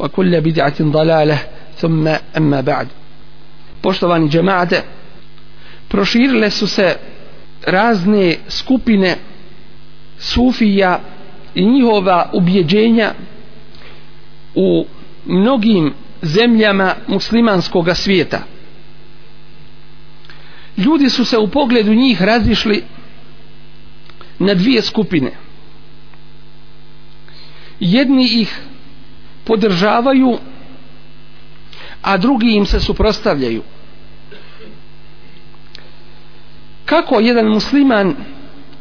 وكل بدعة ضلالة ثم أما بعد poštovani džemaate proširile su se razne skupine sufija i njihova ubjeđenja u mnogim zemljama muslimanskog svijeta ljudi su se u pogledu njih razišli na dvije skupine jedni ih podržavaju a drugi im se suprostavljaju. Kako jedan musliman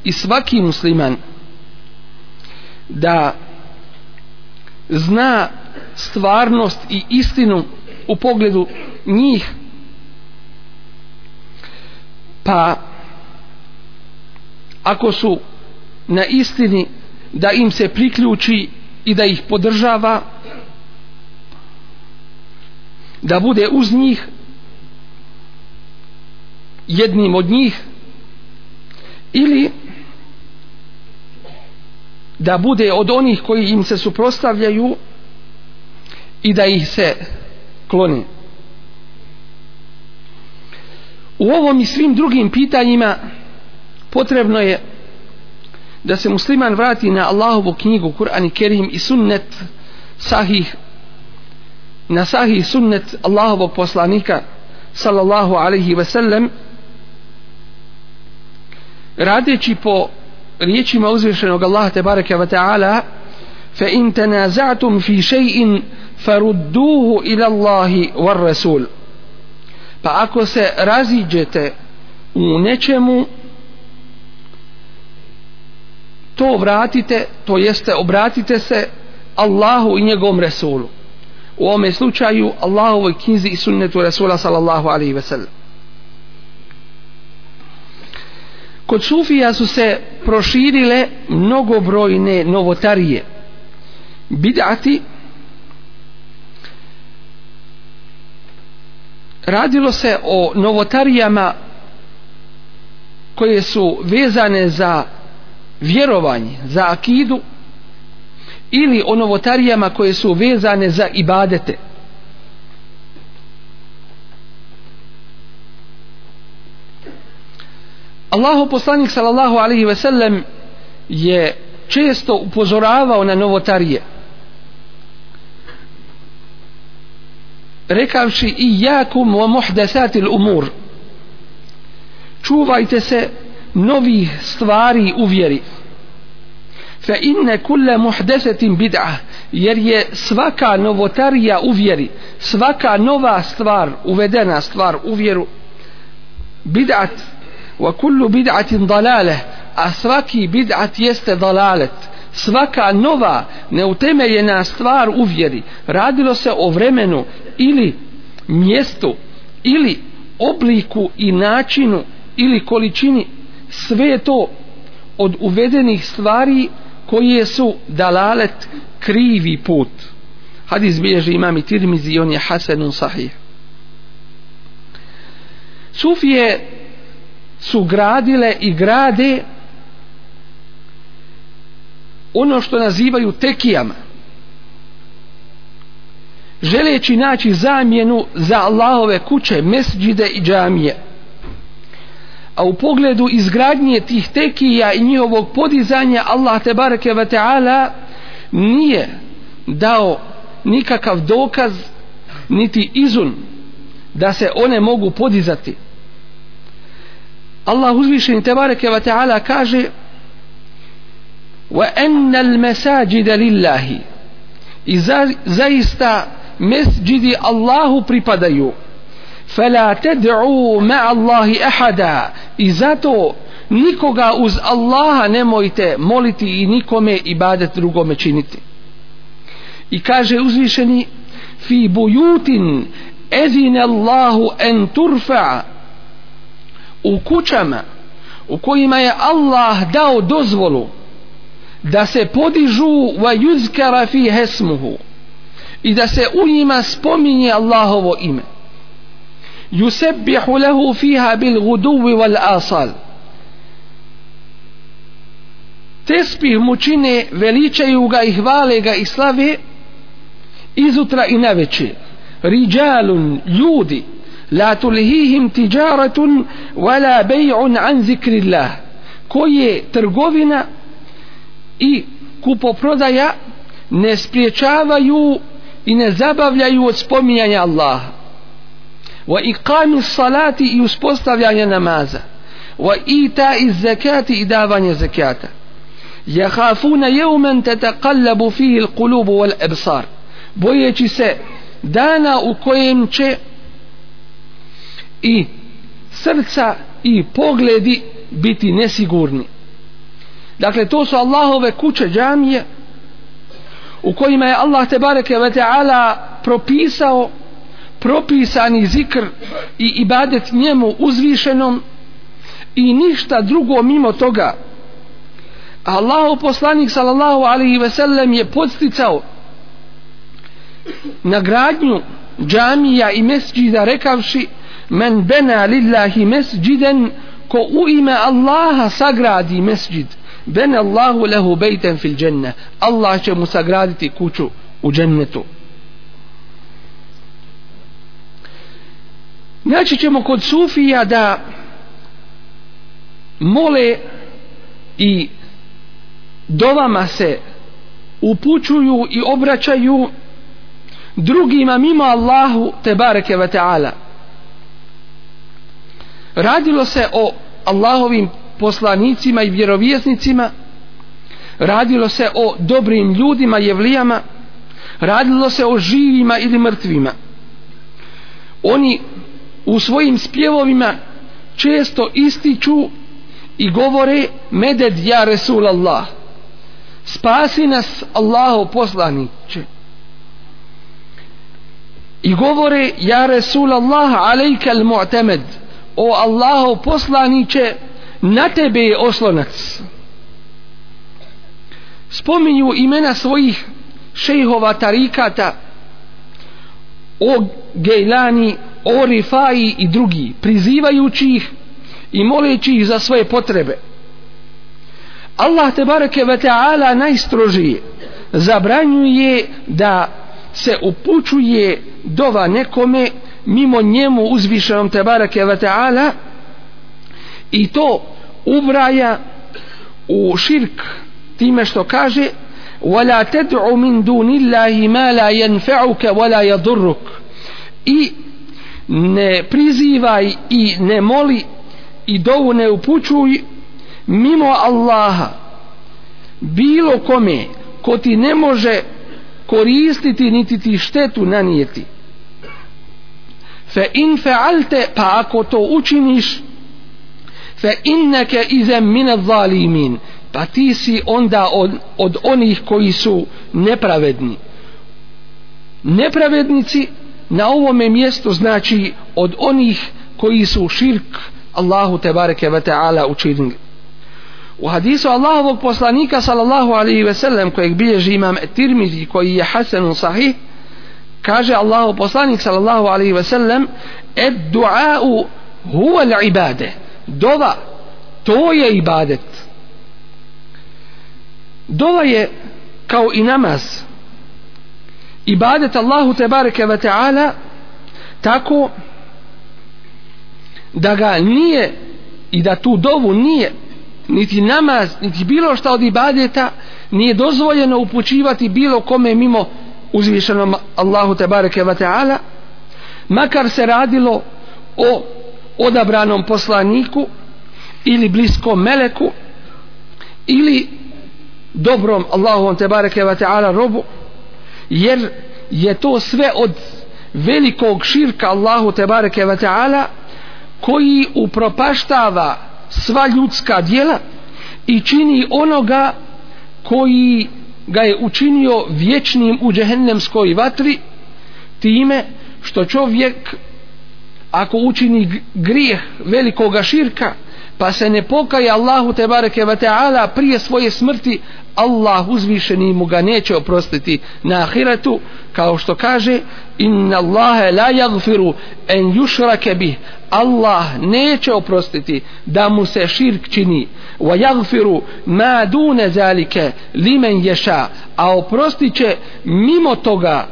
i svaki musliman da zna stvarnost i istinu u pogledu njih pa ako su na istini da im se priključi i da ih podržava da bude uz njih jednim od njih ili da bude od onih koji im se suprostavljaju i da ih se kloni. U ovom i svim drugim pitanjima potrebno je da se musliman vrati na Allahovu knjigu Kur'an i Kerim i sunnet sahih na sahih sunnet Allahovog poslanika sallallahu alaihi ve sellem radeći po riječima uzvišenog Allaha tebareke ve ta'ala fa in tanaza'tum fi shay'in farudduhu ila Allahi war rasul. Pa ako se raziđete u nečemu to vratite to jeste obratite se Allahu i njegovom Resulu. U ovome slučaju Allahovoj knjizi i sunnetu Resula sallallahu alaihi ve sellem. Kod Sufija su se proširile mnogobrojne novotarije. Bidati radilo se o novotarijama koje su vezane za vjerovanje, za akidu ili o novotarijama koje su vezane za ibadete. Allahu poslanik sallallahu alaihi ve sellem je često upozoravao na novotarije. rekavši i jakum wa muhdesatil umur čuvajte se novih stvari u vjeri. Fa inne kulle muhdesetin bid'a jer je svaka novotarija u vjeri svaka nova stvar uvedena stvar u vjeru bid'at wa kullu bid'atin dalale a svaki bid'at jeste dalalet. Svaka nova neutemeljena stvar u vjeri radilo se o vremenu ili mjestu ili obliku i načinu ili količini sve je to od uvedenih stvari koje su dalalet krivi put. Hadis bilježi imam i tirmizi on je hasenun sahih. Sufije su gradile i grade ono što nazivaju tekijama. Želeći naći zamjenu za Allahove kuće, mesđide i džamije. A u pogledu izgradnje tih tekija i njihovog podizanja Allah te bareke ve taala nije dao nikakav dokaz niti izun da se one mogu podizati. Allah uzvišeni tebareke ve ta'ala kaže wa anna al masajida lillahi. I za, zaista mesđidi Allahu pripadaju. Fela تدعوا مع Allahi ahada i zato nikoga uz Allaha nemojte moliti i nikome ibadet drugome činiti. I kaže uzvišeni fi bujutin ezine Allahu en turfa. U kućama u kojima je Allah dao dozvolu da se podižu wa yuzkara fi hesmuhu i da se u njima spominje Allahovo ime yusabbihu lahu fiha bil guduvi wal asal. Tespih mu čine veličaju ga i hvale ga i slave izutra i naveče. Riđalun, ljudi la tulihihim tiđaratun, wala bej'un an zikrillah. Koje trgovina i kupoprodaja ne spriječavaju i ne zabavljaju od spominjanja Allaha wa iqami salati i uspostavljanje namaza. Wa ita iz zakati i davanje zakata. Jahafuna jevmen tetakallabu fihi il kulubu wal ebsar bojeći se dana u kojem će i srca i pogledi biti nesigurni. Dakle to su Allahove kuće džamije u kojima je Allah te bareke ve taala propisao propisani zikr i ibadet njemu uzvišenom i ništa drugo mimo toga. Allahu poslanik sallallahu alaihi ve sellem je podsticao na gradnju džamija i mesđida rekavši men bena lillahi mesđiden ko u ime Allaha sagradi mesđid ben Allahu lehu bejten fil dženne. Allah će mu sagraditi kuću u džennetu. Naći ćemo kod Sufija da mole i dovama se upućuju i obraćaju drugima mimo Allahu te bareke ve taala. Radilo se o Allahovim poslanicima i vjerovjesnicima radilo se o dobrim ljudima jevlijama radilo se o živima ili mrtvima. Oni u svojim spjevovima često ističu i govore meded ja Resul Allah spasi nas Allaho poslaniće. I govore ja Resul Allah alejka al mu'tamed o Allaho poslaniće na tebe je oslonac. Spominju imena svojih šejhova tarikata o Gejlani o Rifaji i drugi prizivajući ih i moleći ih za svoje potrebe Allah te bareke ve taala najstrožije zabranjuje da se upućuje dova nekome mimo njemu uzvišenom te bareke ve taala i to ubraja u širk time što kaže ولا تدع من دون الله ما لا ينفعك ولا يضرك i ne prizivaj i ne moli i dovu ne upućuj mimo Allaha. Bilo kome ko ti ne može koristiti niti ti štetu nanijeti. Fe in fealte pa ako to učiniš fe inneke izem mine zalimin pa ti si onda od, od onih koji su nepravedni. Nepravednici na ovome mjestu znači od onih koji su širk Allahu te bareke ve taala učinili. U hadisu Allahovog poslanika sallallahu alaihi ve sellem kojeg bilježi imam Tirmizi koji je hasan sahih kaže Allahov poslanik sallallahu alaihi ve sellem ed du'a'u huwa l'ibade. Dova to je ibadet. Dova je kao i namaz ibadet Allahu te bareke ve taala tako da ga nije i da tu dovu nije niti namaz niti bilo šta od ibadeta nije dozvoljeno upućivati bilo kome mimo uzvišenom Allahu te bareke ve taala makar se radilo o odabranom poslaniku ili bliskom meleku ili dobrom Allahom te bareke ve ta'ala robu jer je to sve od velikog širka Allahu tebareke ve ta'ala koji upropaštava sva ljudska djela i čini onoga koji ga je učinio vječnim u džehennemskoj vatri time što čovjek ako učini grijeh velikoga širka pa se ne pokaje Allahu te bareke ve taala prije svoje smrti Allah uzvišeni mu ga neće oprostiti na ahiretu. Kao što kaže inna Allahe la yaghfiru en yushrake bih. Allah neće oprostiti da mu se širk čini. Wa yaghfiru ma dune zalike limen yasha. A oprostit će mimo toga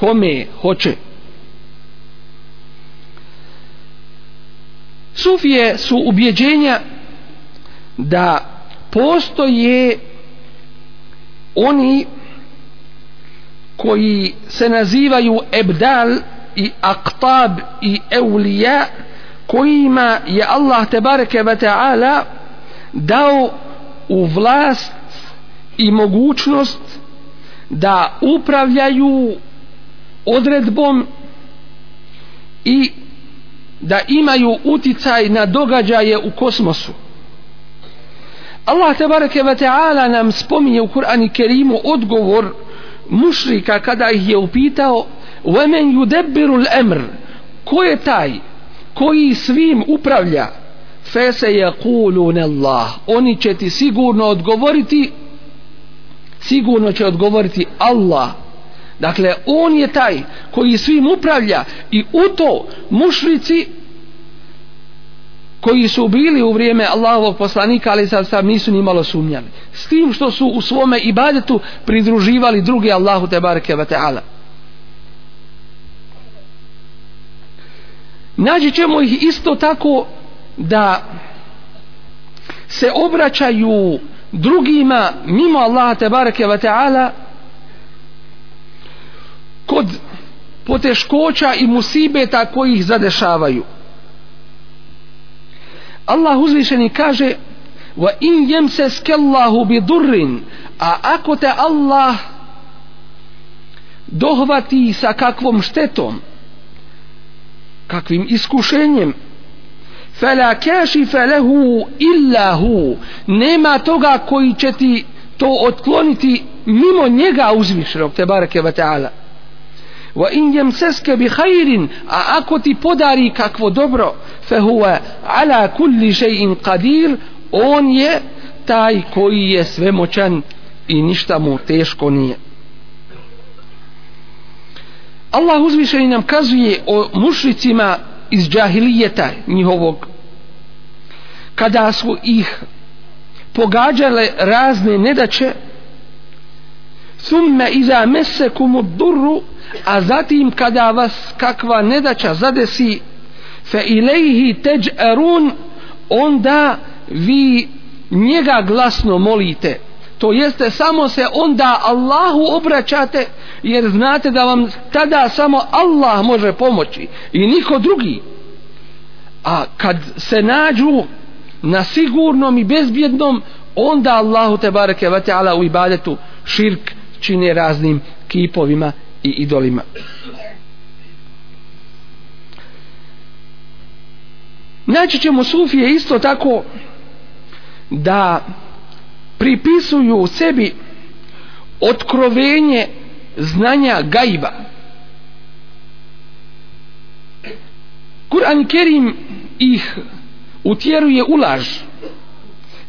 kome hoće. Sufije su ubjeđenja da postoje oni koji se nazivaju ebdal i aktab i eulija kojima je Allah tebareke ve ta'ala dao u vlast i mogućnost da upravljaju odredbom i da imaju uticaj na događaje u kosmosu Allah tebareke ve ta'ala nam spominje u Kur'anu Kerimu odgovor mušrika kada ih je upitao وَمَنْ يُدَبِّرُ الْأَمْرِ ko je taj koji svim upravlja fese je kulun Allah oni će ti sigurno odgovoriti sigurno će odgovoriti Allah dakle on je taj koji svim upravlja i u to mušrici koji su bili u vrijeme Allahovog poslanika ali sad sam nisu ni malo sumnjali. S tim što su u svome ibadetu pridruživali drugi Allahu te bareke ve taala. Naći ćemo ih isto tako da se obraćaju drugima mimo Allaha te bareke ve taala kod poteškoća i musibeta koji ih zadešavaju. Allah uzvišeni kaže wa in yamsaska Allahu bi durrin a ako te Allah dohvati sa kakvom štetom kakvim iskušenjem fala kashifa lahu illa hu nema toga koji će ti to otkloniti mimo njega uzvišenog te bareke ve taala wa in yamsaska bi khairin a ako ti podari kakvo dobro fa huwa ala kulli shay'in qadir on je taj koji je svemoćan i ništa mu teško nije. Allah uzvišeni nam kazuje o mušricima iz džahilijeta njihovog. Kada su ih pogađale razne nedaće thumme iza mesekumu durru a zatim kada vas kakva nedaća zadesi fe ilaihi teđ'arun onda vi njega glasno molite. To jeste samo se onda Allahu obraćate jer znate da vam tada samo Allah može pomoći i niko drugi. A kad se nađu na sigurnom i bezbjednom onda Allahu te bareke ve taala u ibadetu širk čine raznim kipovima i idolima. Naći ćemo sufije isto tako da pripisuju sebi otkrovenje znanja gajba. Kur'an Kerim ih utjeruje u laž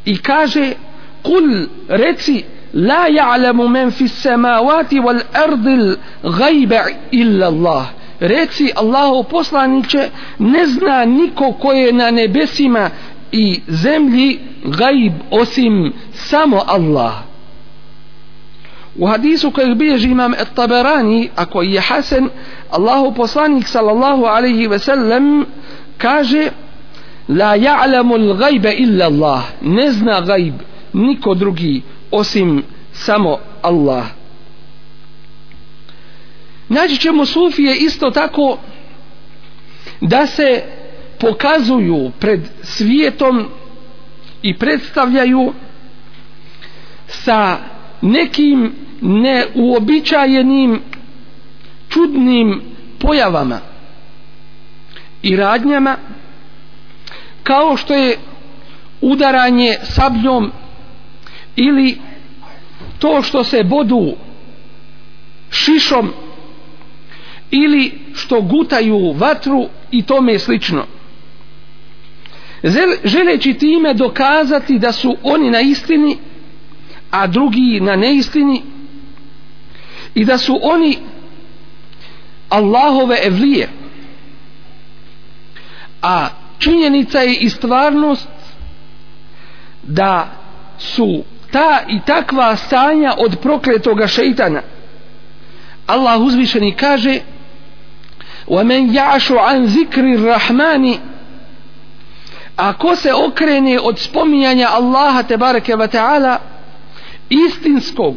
i kaže kul reci la ja'lamu men fi samavati wal ardil gajba illa Allah. Reci Allahu poslaniće ne zna niko ko je na nebesima i zemlji gajb osim samo Allah. U hadisu kojeg bilježi imam et-taberani a koji je hasen Allahu poslanik sallallahu alaihi ve sellem kaže la ja'lamu l-gajbe illa Allah. Ne zna gajb niko drugi osim samo Allah. Naći ćemo sufije isto tako da se pokazuju pred svijetom i predstavljaju sa nekim neuobičajenim čudnim pojavama i radnjama kao što je udaranje sabljom ili to što se bodu šišom ili što gutaju vatru i tome slično. Želeći time dokazati da su oni na istini a drugi na neistini i da su oni Allahove evlije a činjenica je i stvarnost da su ta i takva stanja od prokletoga šeitana Allah uzvišeni kaže وَمَنْ يَعْشُ عَنْ ذِكْرِ الرَّحْمَانِ Ako se okrene od spominjanja Allaha tebareke wa ta'ala istinskog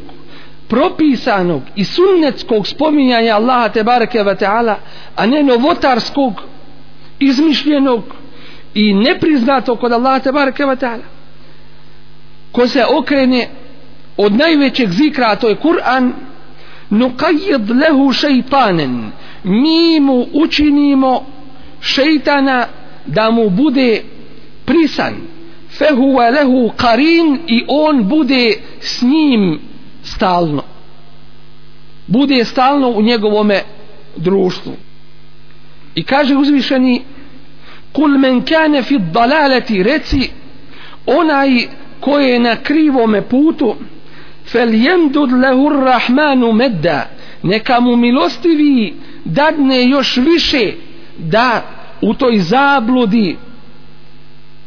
propisanog i sunnetskog spominjanja Allaha tebareke wa ta'ala a ne novotarskog izmišljenog i nepriznatog kod Allaha tebareke wa ta'ala ko se okrene od najvećeg zikra a to je Kur'an nukajid lehu šeitanen. Mi mu učinimo šeitana da mu bude prisan. Fehuwa lehu qarin i on bude s njim stalno. Bude stalno u njegovome društvu. I kaže uzvišeni kul men kane fi dalaleti reci onaj ko je na krivome putu fel jemdud lehur rahmanu medda neka mu milostivi dadne još više da u toj zabludi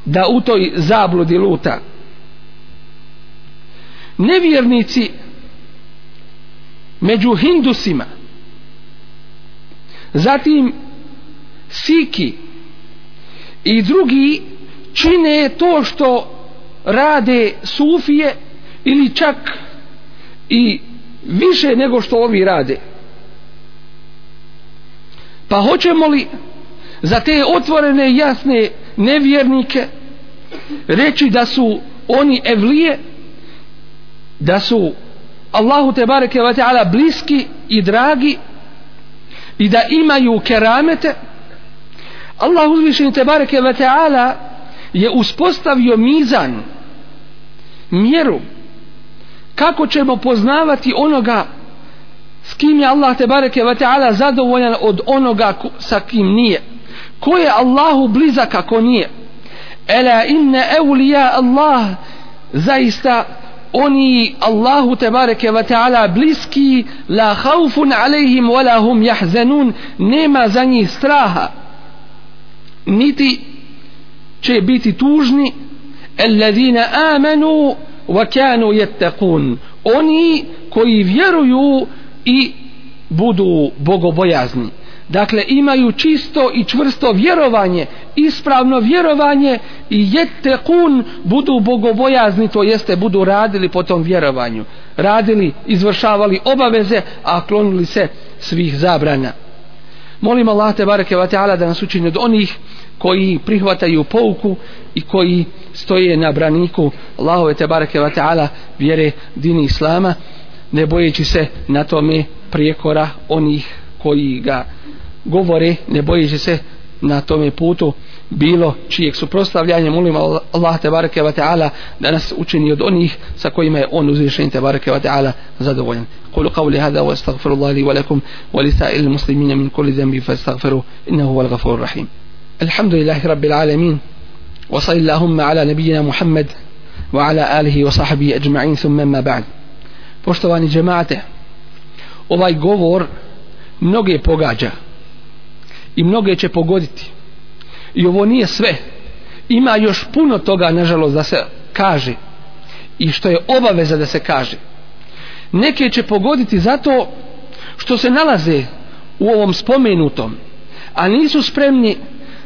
da u toj zabludi luta. Nevjernici među hindusima zatim siki i drugi čine to što rade sufije ili čak i više nego što ovi rade. Pa hoćemo li za te otvorene jasne nevjernike reći da su oni evlije da su Allahu te bareke ve taala bliski i dragi i da imaju keramete? Allah uzvišeni te bareke ve taala je uspostavio mizan mjeru kako ćemo poznavati onoga s kim je Allah te bareke ve taala zadovoljan od onoga sa kim nije. Ko je Allahu blizak ako nije? Ela inna awliya Allah zaista oni Allahu tebareke ve taala bliski la khaufun alejhim wala hum yahzanun nema za njih straha niti će biti tužni alladhina amanu wa kanu yattaqun. Oni koji vjeruju i budu bogobojazni. Dakle imaju čisto i čvrsto vjerovanje ispravno vjerovanje i jete budu bogobojazni to jeste budu radili po tom vjerovanju. Radili, izvršavali obaveze a klonili se svih zabrana molim Allah te bareke ve ta'ala da nas učini od onih koji prihvataju pouku i koji stoje na braniku Allahove te bareke ve ta'ala vjere dini Islama ne bojeći se na tome prijekora onih koji ga govore ne bojeći se na tome putu bilo čijeg suprostavljanja molim Allah te bareke ve taala da nas učini od onih sa kojima je on uzvišen te bareke ve taala zadovoljan. قولوا قولي هذا واستغفر الله لي ولكم ولسائر المسلمين من كل ذنب فاستغفروه انه هو الغفور الرحيم الحمد لله رب العالمين وصل اللهم على نبينا محمد وعلى آله وصحبه أجمعين ثم ما بعد poštovani džemate ovaj govor mnoge pogađa i mnoge će pogoditi i ovo nije sve ima još puno toga nažalost da se kaže i što je obaveza da se kaže neke će pogoditi zato što se nalaze u ovom spomenutom a nisu spremni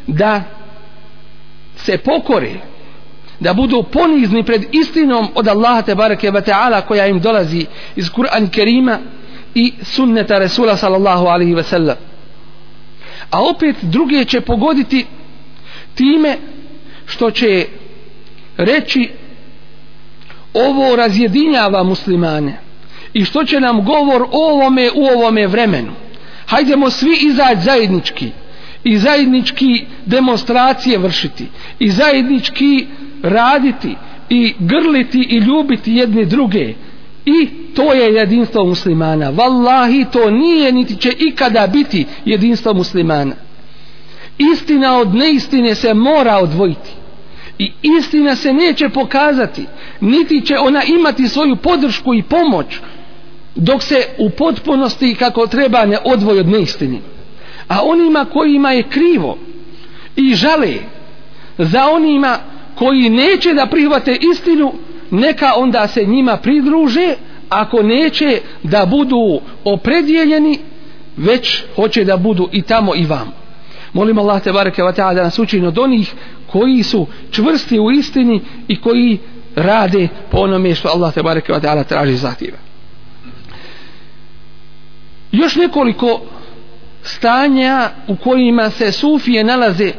da se pokore da budu ponizni pred istinom od Allaha te bareke ve taala koja im dolazi iz Kur'an Kerima i sunneta Resula sallallahu alaihi ve sellem. A opet druge će pogoditi time što će reći ovo razjedinjava muslimane i što će nam govor o ovome u ovome vremenu? Hajdemo svi izaći zajednički i zajednički demonstracije vršiti i zajednički raditi i grliti i ljubiti jedne druge. I to je jedinstvo muslimana. Vallahi to nije niti će ikada biti jedinstvo muslimana. Istina od neistine se mora odvojiti. I istina se neće pokazati niti će ona imati svoju podršku i pomoć dok se u potpunosti kako treba ne odvoji od neistini a onima kojima je krivo i žale za onima koji neće da prihvate istinu neka onda se njima pridruže ako neće da budu opredjeljeni već hoće da budu i tamo i vam. Molim Allah te bareke wa ta'ala da nas učini od onih koji su čvrsti u istini i koji rade po onome što Allah te bareke wa ta'ala traži zahtjeva još nekoliko stanja u kojima se sufije nalaze.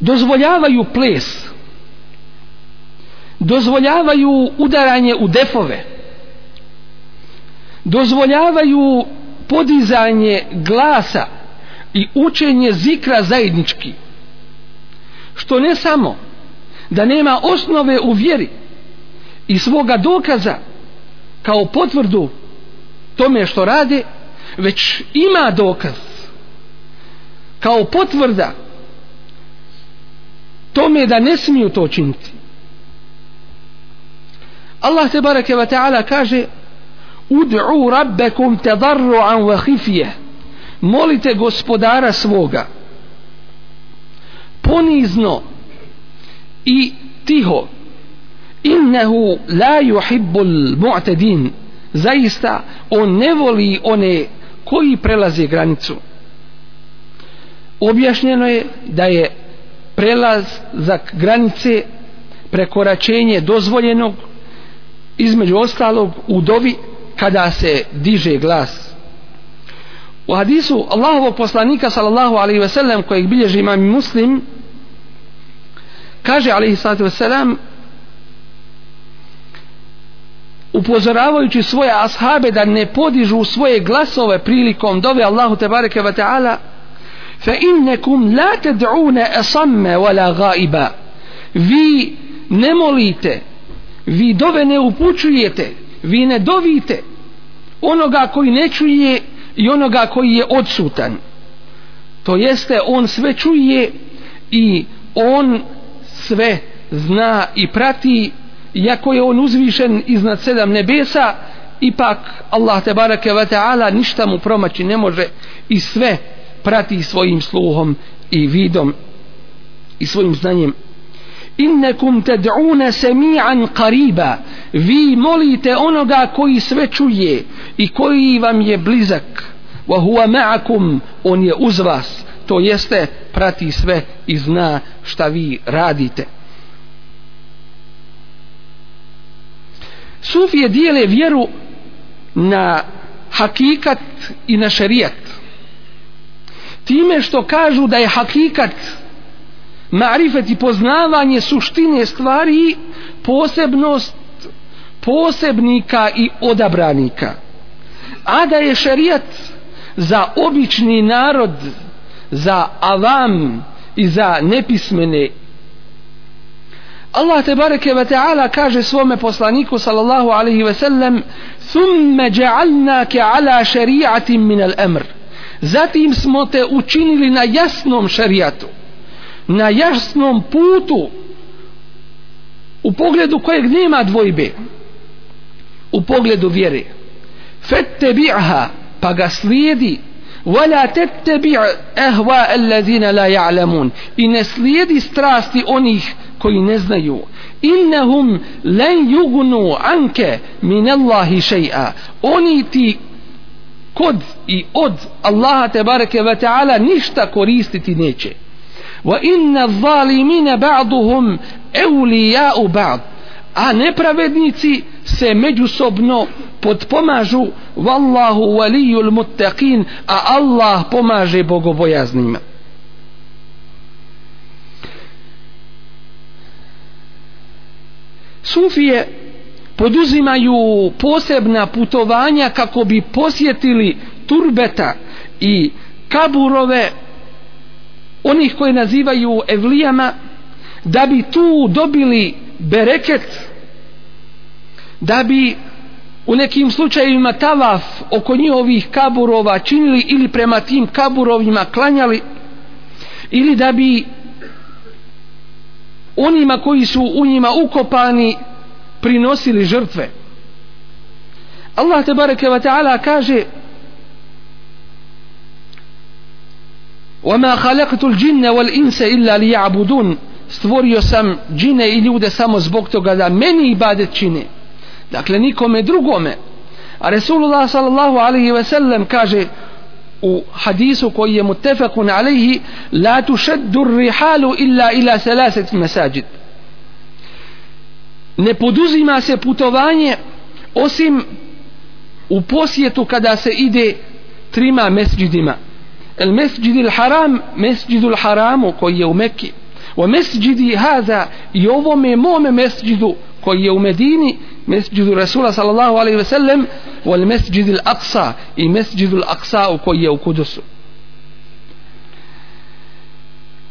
Dozvoljavaju ples. Dozvoljavaju udaranje u defove. Dozvoljavaju podizanje glasa i učenje zikra zajednički. Što ne samo da nema osnove u vjeri i svoga dokaza kao potvrdu tome što rade već ima dokaz kao potvrda tome da ne smiju to činiti. Allah te bareke ve ta'ala kaže ud'u rabbakum tadarruan wa khifya. Molite gospodara svoga ponizno i tiho innehu la yuhibbul mu'tadin. Zaista on ne voli one koji prelaze granicu. Objašnjeno je da je prelaz za granice prekoračenje dozvoljenog između ostalog u dovi kada se diže glas. U hadisu Allahovog poslanika sallallahu alaihi ve sellem kojeg bilježi imam muslim kaže alaihi sallatu ve sellem upozoravajući svoje ashabe da ne podižu svoje glasove prilikom dove Allahu te bareke ve taala fa innakum la tad'una asamma wala ghaiba. Vi ne molite vi dove ne upućujete vi ne dovite onoga koji ne čuje i onoga koji je odsutan. To jeste on sve čuje i on sve zna i prati iako je on uzvišen iznad sedam nebesa ipak Allah te barake ve ta'ala ništa mu promaći ne može i sve prati svojim sluhom i vidom i svojim znanjem. Innakum tad'una sami'an qariba. Vi molite onoga koji sve čuje i koji vam je blizak. Wa huwa ma'akum on je uz vas to jeste prati sve i zna šta vi radite. Sufije dijele vjeru na hakikat i na šerijat. Time što kažu da je hakikat marifet i poznavanje suštine stvari posebnost posebnika i odabranika. A da je šerijat za obični narod, za avam i za nepismene Allah te bareke ve taala kaže svome poslaniku sallallahu alejhi ve sellem thumma ja'alnaka ala shari'atin min al-amr zatim smo te učinili na jasnom šerijatu na jasnom putu u pogledu kojeg nema dvojbe u pogledu vjere fattabi'ha pa ga slijedi ولا تتبع اهواء الذين لا يعلمون i ne slijedi strasti onih koji ne znaju. Innahum lan yugnu anke min Allahi shay'a. Oni ti kod i od Allaha te bareke ve taala ništa koristiti neće. Wa inna zalimina ba'duhum awliya'u ba'd. A nepravednici se međusobno podpomažu wallahu waliyul muttaqin. A Allah pomaže bogobojaznima. Sufije poduzimaju posebna putovanja kako bi posjetili turbeta i kaburove onih koje nazivaju evlijama da bi tu dobili bereket da bi u nekim slučajevima tavaf oko njihovih kaburova činili ili prema tim kaburovima klanjali ili da bi onima koji su u njima ukopani prinosili žrtve Allah te bareke wa ta'ala kaže وما خلقت الجن والإنس إلا ليعبدون stvorio sam džine i ljude samo zbog toga da meni ibadet čine dakle nikome drugome a Resulullah sallallahu alaihi ve sellem kaže u hadisu koji je mutefakun alaihi la tušeddu rihalu illa ila selaset mesađid ne poduzima se putovanje osim u posjetu kada se ide trima mesđidima el mesđidil haram mesđidul haramu koji je u Mekki. O mesđidi hada i ovome mome mesđidu koji je u Medini mesđidu Rasula sallallahu alaihi ve sellem wal mesđidu mesđidil aqsa i mesđidul aqsa koji je u Kudusu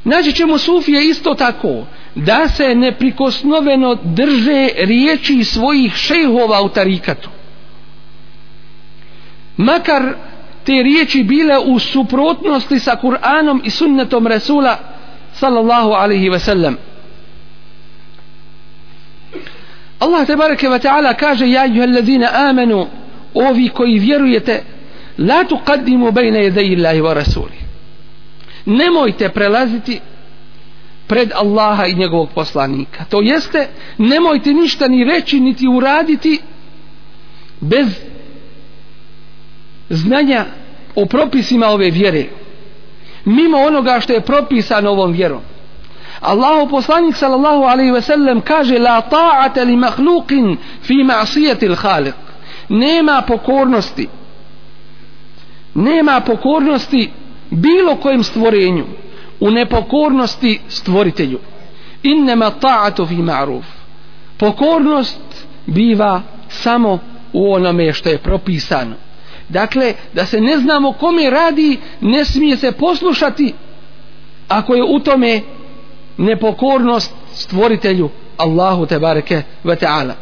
Naći ćemo sufije isto tako da se neprikosnoveno drže riječi svojih šejhova u tarikatu. Makar te riječi bile u suprotnosti sa Kur'anom i sunnetom Resula sallallahu alaihi ve sellem. Allah te bareke ve ta'ala kaže ja juha allazina amanu ovi koji vjerujete la tuqaddimu bayna yaday Allahi wa Rasuli nemojte prelaziti pred Allaha i njegovog poslanika. To jeste nemojte ništa ni reći niti uraditi bez znanja o propisima ove vjere. Mimo onoga što je propisano ovom vjerom. Allahu poslanik sallallahu alejhi ve sellem kaže la ta'ata li makhluqin fi ma'siyati al-khaliq nema pokornosti nema pokornosti bilo kojem stvorenju u nepokornosti stvoritelju. Innema ta'atu fi ma'ruf. Pokornost biva samo u onome što je propisano. Dakle da se ne znamo kome radi ne smije se poslušati ako je u tome nepokornost stvoritelju Allahu te bareke ve taala.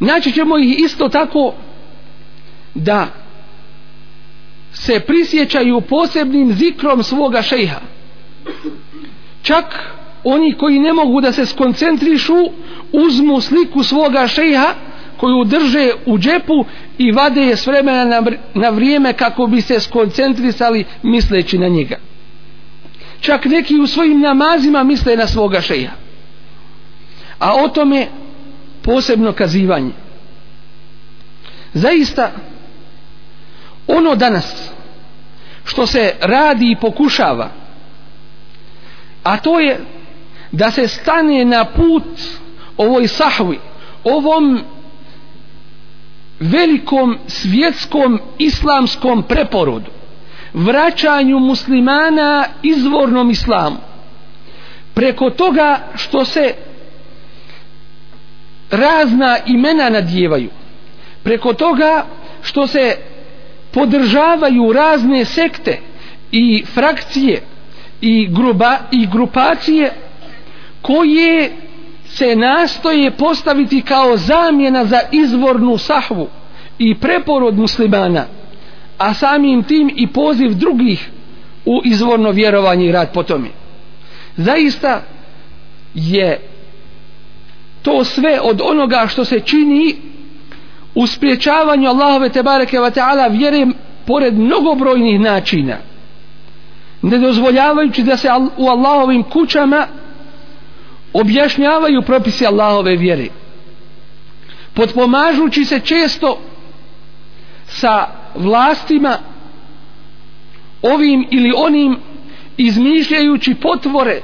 Naći ćemo ih isto tako da se prisjećaju posebnim zikrom svoga šejha. Čak oni koji ne mogu da se skoncentrišu uzmu sliku svoga šejha koju drže u džepu i vade je s vremena na vrijeme kako bi se skoncentrisali misleći na njega čak neki u svojim namazima misle na svoga šeja a o tome posebno kazivanje. Zaista ono danas što se radi i pokušava a to je da se stane na put ovoj sahvi ovom velikom svjetskom islamskom preporodu vraćanju muslimana izvornom islamu. Preko toga što se razna imena nadjevaju preko toga što se podržavaju razne sekte i frakcije i, gruba, i grupacije koje se nastoje postaviti kao zamjena za izvornu sahvu i preporod muslimana a samim tim i poziv drugih u izvorno vjerovanje i rad po tome. Zaista je to sve od onoga što se čini u spriječavanju Allahove tebareke wa ta'ala vjere pored mnogobrojnih načina. Ne dozvoljavajući da se u Allahovim kućama objašnjavaju propisi Allahove vjere. Potpomažući se često sa vlastima ovim ili onim izmišljajući potvore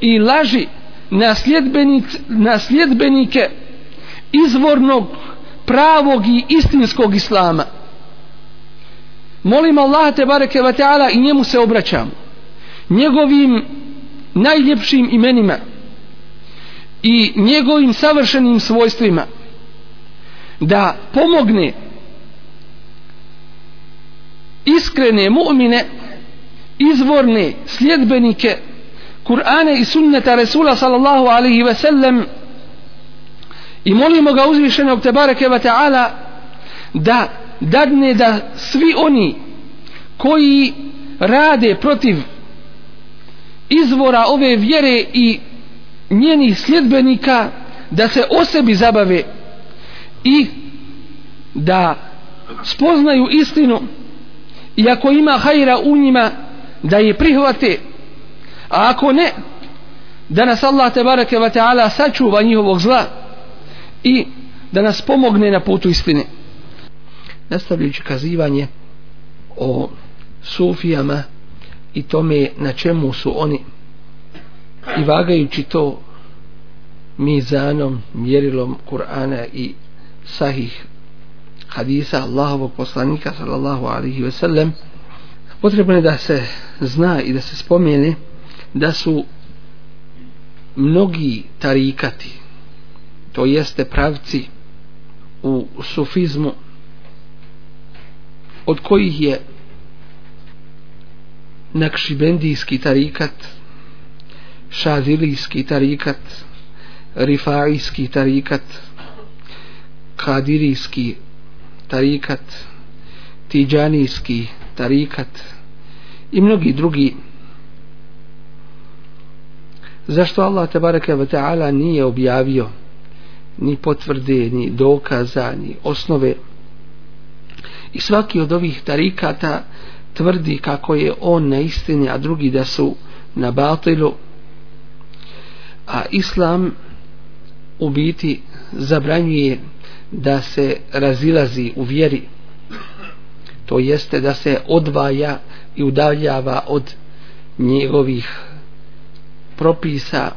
i laži nasljedbenic, nasljedbenike izvornog pravog i istinskog islama. Molim Allah te bareke ve taala i njemu se obraćam. Njegovim najljepšim imenima i njegovim savršenim svojstvima da pomogne iskrene mu'mine izvorne sljedbenike Kur'ane i sunneta Resula sallallahu alaihi ve sellem i molimo ga uzvišenog te bareke ve ta'ala da dadne da svi oni koji rade protiv izvora ove vjere i njenih sljedbenika da se o sebi zabave i da spoznaju istinu i ako ima hajra u njima da je prihvate. A ako ne da nas Allah te bareke ta'ala sačuva njihovog zla i da nas pomogne na putu istine. Nastavljajući kazivanje o sufijama i tome na čemu su oni i vagajući to mizanom, mjerilom Kur'ana i sahih hadisa Allahovog poslanika sallallahu alaihi ve sellem potrebno je da se zna i da se spomene da su mnogi tarikati to jeste pravci u sufizmu od kojih je nakšibendijski tarikat šazilijski tarikat rifaijski tarikat kadirijski tarikat tiđanijski tarikat i mnogi drugi. Zašto Allah te bareke ve taala nije objavio ni potvrde ni dokaza ni osnove? I svaki od ovih tarikata tvrdi kako je on na istini a drugi da su na batilu. A islam u biti zabranjuje da se razilazi u vjeri. To jeste da se odvaja i udaljava od njegovih propisa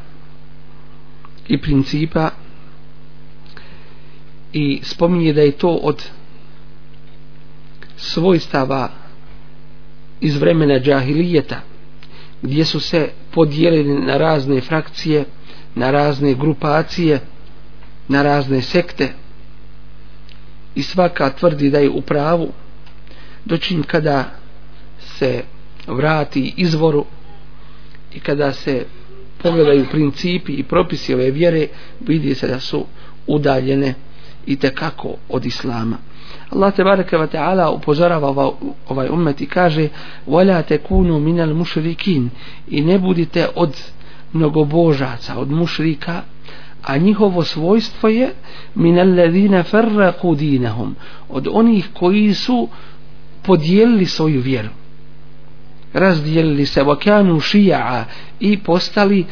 i principa i spominje da je to od svojstava iz vremena džahilijeta gdje su se podijelili na razne frakcije na razne grupacije na razne sekte i svaka tvrdi da je u pravu. Dočin kada se vrati izvoru i kada se pogledaju principi i propisi ove vjere vidi se da su udaljene i tekako od islama. Allah te bareke ve taala upozorava ovaj ummet i kaže wala takunu minal mushrikin i ne budite od mnogobožaca od mušrika a njihovo svojstvo je min alladhina farraqu dinahum. Od onih koji su podijelili svoju vjeru. Razdijelili se vakanu šija'a i postali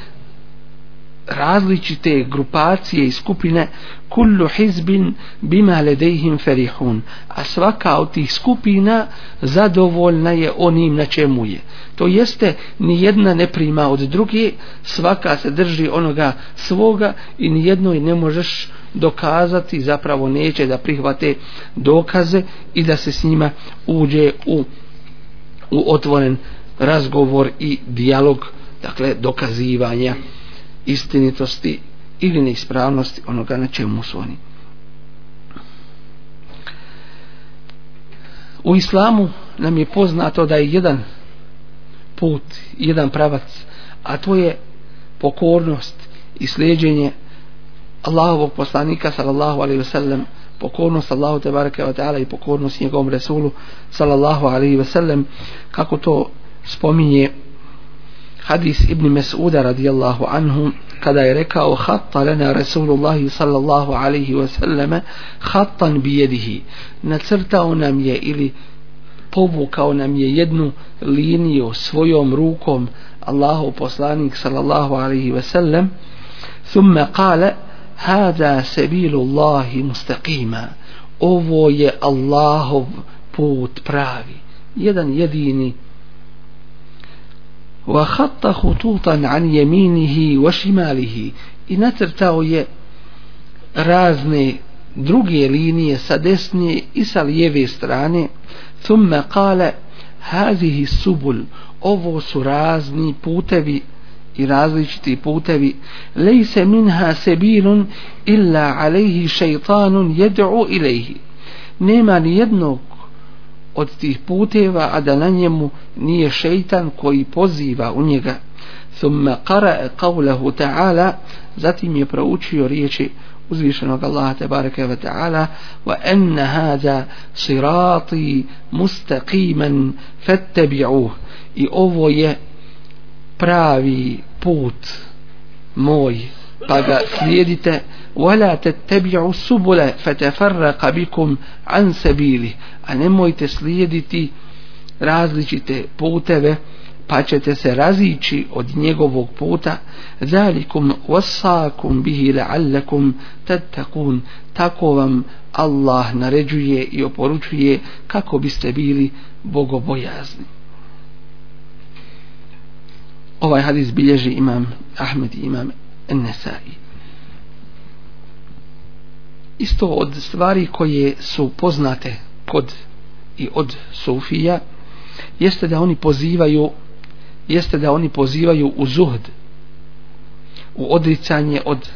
različite grupacije i skupine kullu hizbin bima ledejhim ferihun. A svaka od tih skupina zadovoljna je onim na čemu je. To jeste ni jedna ne prima od druge svaka se drži onoga svoga i ni jednoj ne možeš dokazati zapravo neće da prihvate dokaze i da se s njima uđe u, u otvoren razgovor i dijalog dakle dokazivanja istinitosti ili neispravnosti onoga na čemu su oni. U islamu nam je poznato da je jedan put, jedan pravac, a to je pokornost i sljeđenje Allahovog poslanika sallallahu alaihi ve sellem pokornost Allahu te bareke ve taala i pokornost njegovom resulu sallallahu alaihi ve sellem kako to spominje hadis ibn Mas'uda radijallahu anhu kada je rekao hatta lana Rasulullah sallallahu alaihi wa sallama hattan bijedihi nacrtao nam je ili povukao nam je jednu liniju svojom rukom Allahu poslanik sallallahu alaihi wa sallam. Thumma kale hada sebilu Allahi mustaqima. Ovo je Allahov put pravi. Jedan jedini وخط خطوطا عن يمينه وشماله i nacrtao je razne druge linije sa desne i sa lijeve strane thumma kale hazihi subul ovo su razni putevi i različiti putevi lejse minha sebilun illa alejhi šeitanun jed'u ilejhi nema ni jednog od tih puteva a da na njemu nije šeitan koji poziva u njega. Thumma qara qawlahu ta'ala zatim je proučio riječi uzvišenog Allaha tebareke ve ta'ala wa anna hada sirati mustaqiman fattabi'uh i ovo je pravi put moj pa ga slijedite. Wala tattabi'u subula fatafarraqa bikum an sabili. A nemojte slijediti različite puteve pa ćete se razići od njegovog puta. Zalikum wasakum bihi la'allakum tattaqun. Tako vam Allah naređuje i oporučuje kako biste bili bogobojazni. Ovaj hadis bilježi imam Ahmed i imam Nesai. Isto od stvari koje su poznate kod i od Sufija jeste da oni pozivaju jeste da oni pozivaju u zuhd u odricanje od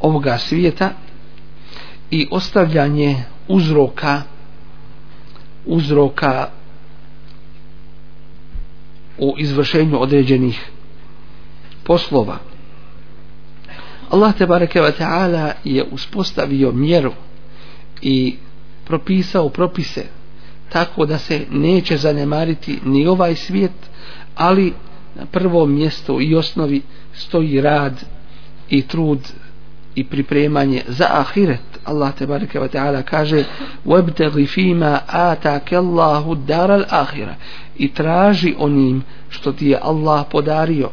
ovoga svijeta i ostavljanje uzroka uzroka u izvršenju određenih poslova. Allah te bareke ve taala je uspostavio mjeru i propisao propise tako da se neće zanemariti ni ovaj svijet ali na prvom mjestu i osnovi stoji rad i trud i pripremanje za ahiret Allah te bareke ve taala kaže wabtaghi fima ataka Allahu dar al-akhirah." i traži onim što ti je Allah podario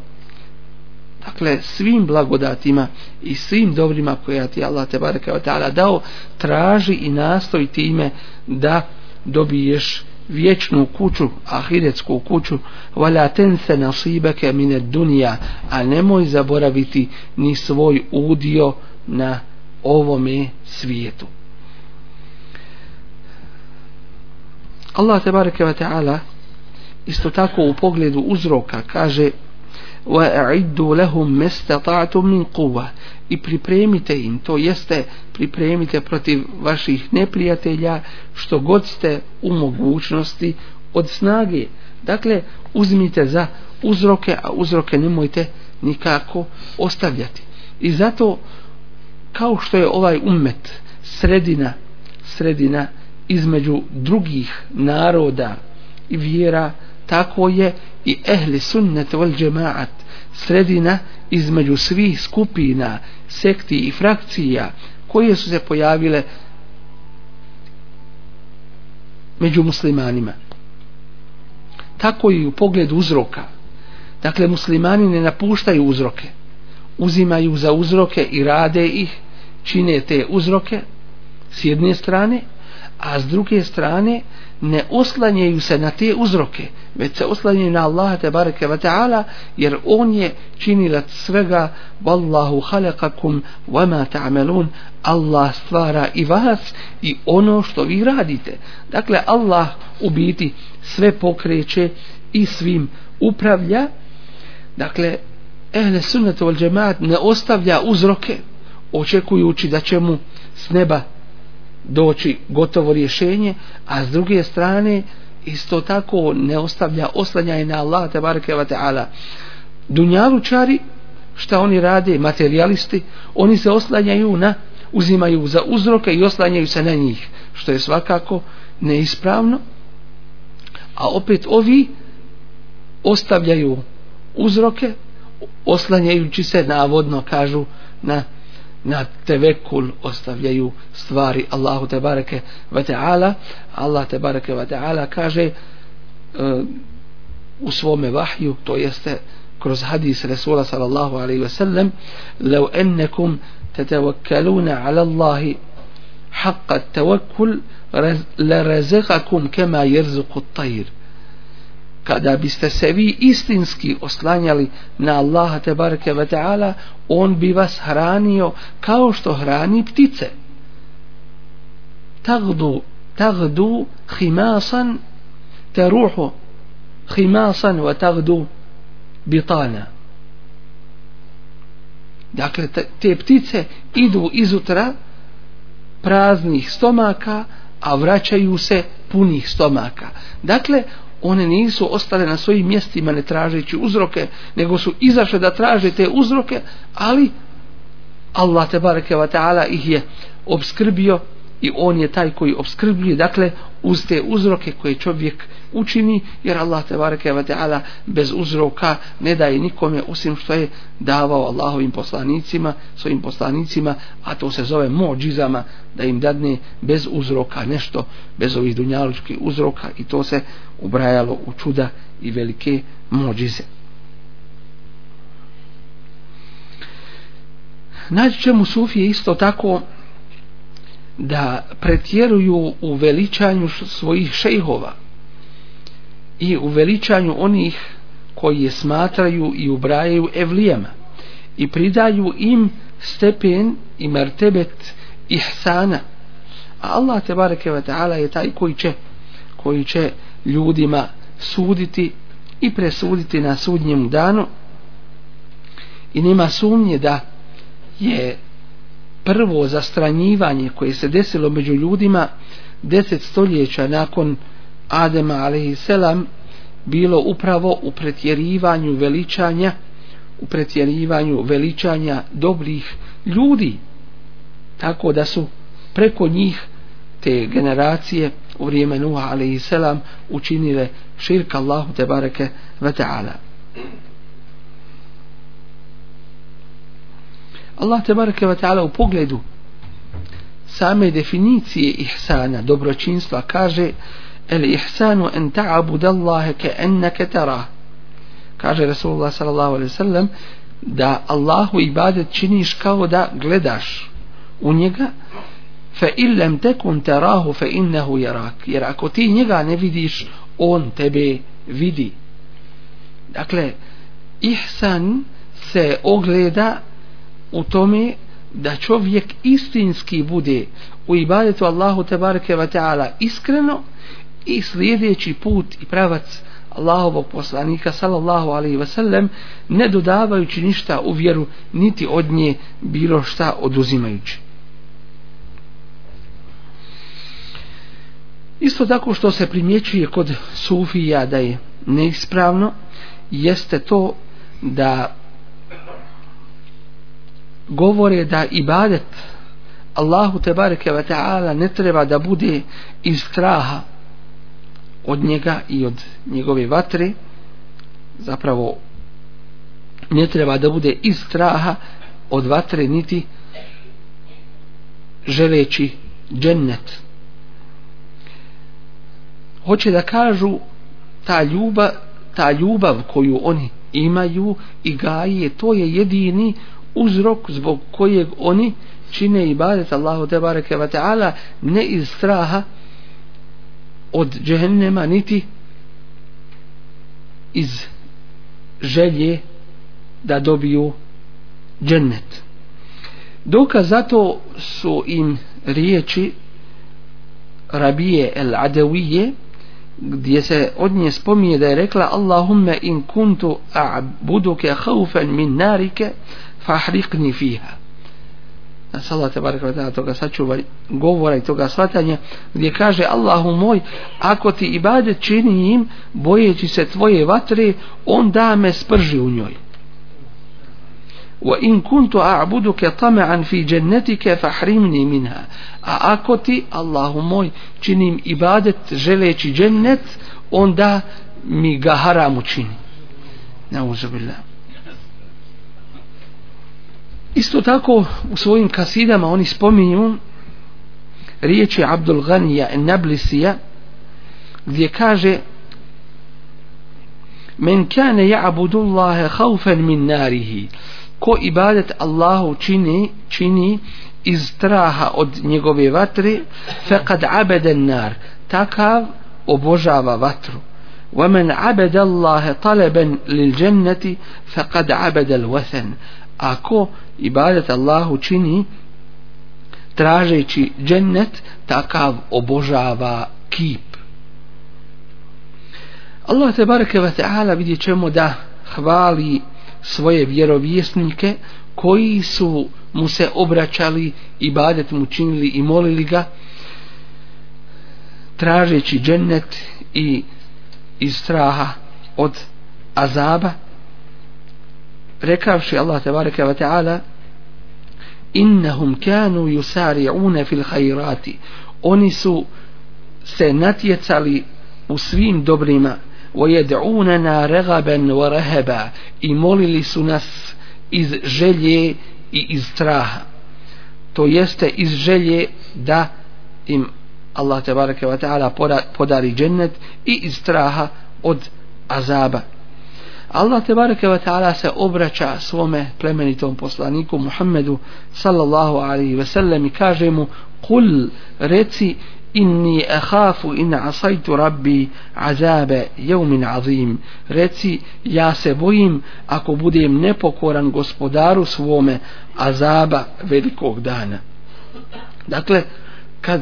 dakle svim blagodatima i svim dobrima koje ti Allah te bareke ve taala dao traži i nastoji time da dobiješ vječnu kuću, ahiretsku kuću, wala tense nasibake mine dunija, a nemoj zaboraviti ni svoj udio na ovome svijetu. Allah te bareke ve taala isto tako u pogledu uzroka kaže وَأَعِدُّوا لَهُمْ مَسْتَطَعْتُمْ مِنْ قُوَّةِ i pripremite im, to jeste pripremite protiv vaših neprijatelja što god ste u mogućnosti od snage. Dakle, uzmite za uzroke, a uzroke nemojte nikako ostavljati. I zato, kao što je ovaj umet sredina, sredina između drugih naroda i vjera, tako je i ehli sunnet wal džemaat sredina između svih skupina, sekti i frakcija koje su se pojavile među muslimanima. Tako i u pogledu uzroka. Dakle, muslimani ne napuštaju uzroke. Uzimaju za uzroke i rade ih, čine te uzroke s jedne strane, a s druge strane ne oslanjaju se na te uzroke, već se oslanjaju na Allaha te bareke ve taala jer on je činilac svega wallahu khalaqakum wama ta'malun. Allah stvara i vas i ono što vi radite. Dakle Allah u biti sve pokreće i svim upravlja. Dakle ehle sunnet wal jamaat ne ostavlja uzroke očekujući da će mu s neba doći gotovo rješenje, a s druge strane isto tako ne ostavlja oslanjaj na Allah te bareke ve taala. Dunjalučari šta oni rade, materialisti, oni se oslanjaju na uzimaju za uzroke i oslanjaju se na njih, što je svakako neispravno. A opet ovi ostavljaju uzroke oslanjajući se navodno kažu na na tevekul ostavljaju stvari Allahu te bareke ve taala Allah te bareke ve taala kaže uh, u svome vahju to jeste kroz hadis Rasula sallallahu alejhi ve sellem law annakum tatawakkaluna ala Allah حق التوكل لرزقكم كما يرزق الطير kada biste se vi istinski oslanjali na Allaha te bareke ve taala on bi vas hranio kao što hrani ptice. Tagdu tagdu khimasan taruhu khimasan wa tagdu bitana. Dakle te ptice idu izutra praznih stomaka a vraćaju se punih stomaka. Dakle one nisu ostale na svojim mjestima ne tražeći uzroke, nego su izašle da traže te uzroke, ali Allah te bareke wa ta'ala ih je obskrbio i on je taj koji obskrbljuje dakle uz te uzroke koje čovjek učini jer Allah te bareke ve taala bez uzroka ne daje nikome osim što je davao Allahovim poslanicima svojim poslanicima a to se zove mođizama da im dadne bez uzroka nešto bez ovih dunjalučkih uzroka i to se ubrajalo u čuda i velike mođize Naći ćemo Sufije isto tako da pretjeruju u veličanju svojih šejhova i u veličanju onih koji je smatraju i ubrajaju evlijama i pridaju im stepen i mertebet ihsana. A Allah te bareke ve taala je taj koji će koji će ljudima suditi i presuditi na sudnjem danu. I nema sumnje da je prvo zastranjivanje koje se desilo među ljudima deset stoljeća nakon Adema a.s. bilo upravo u pretjerivanju veličanja u pretjerivanju veličanja dobrih ljudi tako da su preko njih te generacije u vrijeme Nuha a.s. učinile širka Allahu te bareke ve ta'ala Allah te bareke ve taala u pogledu same definicije ihsana dobročinstva kaže el ihsanu an ta'bud Allah ka'annaka tara. Kaže Rasulullah sallallahu alejhi ve sellem da Allahu ibadet činiš kao da gledaš u njega fa in lam takun tarahu fa innahu yarak. Jer ako ti njega ne vidiš on tebe vidi. Dakle ihsan se ogleda u tome da čovjek istinski bude u ibadetu Allahu tebareke ve taala iskreno i slijedeći put i pravac Allahovog poslanika sallallahu alaihi ve sellem ne dodavajući ništa u vjeru niti od nje bilo šta oduzimajući. Isto tako što se primjećuje kod sufija da je neispravno jeste to da govore da ibadet Allahu te bareke ve taala ne treba da bude iz straha od njega i od njegove vatre. Zapravo ne treba da bude iz straha od vatre niti želeći džennet. Hoće da kažu ta ljubav ta ljubav koju oni imaju i gaje to je jedini uzrok zbog kojeg oni čine ibadet Allahu te bareke ve taala ne iz straha od džehennema niti iz želje da dobiju džennet. Dokaz zato su im riječi Rabije el Adawije gdje se od nje spominje da je rekla Allahumme in kuntu a'buduke khawfan min narike fahriqni fiha da se Allah tebareka da toga sačuva govora i toga svatanja gdje kaže Allahu moj ako ti ibadet čini im bojeći se tvoje vatre on da me sprži u njoj. Wa in kuntu a'buduka tama'an fi jannatika fahrimni minha. A ako ti Allahu moj činim ibadet želeći džennet onda mi ga haram učini. Nauzubillah Isto tako u svojim kasidama oni spominju riječi Abdul Ghanija en Nablisija gdje kaže men kane ja'budu Allahe haufan min narihi ko ibadet Allahu čini, čini iz straha od njegove vatre faqad abada nar takav obožava vatru ومن عبد الله طلبا للجنة فقد عبد الوثن ako ibadet Allahu čini tražeći džennet takav obožava kip. Allah te bareke ve taala vidjet ćemo da hvali svoje vjerovjesnike koji su mu se obraćali ibadet mu činili i molili ga tražeći džennet i iz straha od azaba rekavši Allah tebareke ve taala innahum kanu yusari'una fil khairati oni su se natjecali u svim dobrima ويدعوننا رغبا ورهبا i molili su nas iz želje i iz straha to jeste iz želje da im Allah tebareke ve taala podari džennet i iz straha od azaba Allah tebareke ve taala se obraća svome plemenitom poslaniku Muhammedu sallallahu alejhi ve sellem i kaže mu kul reci inni ahafu in asaitu rabbi azabe jeumin azim. Reci ja se bojim ako budem nepokoran gospodaru svome azaba velikog dana. Dakle kad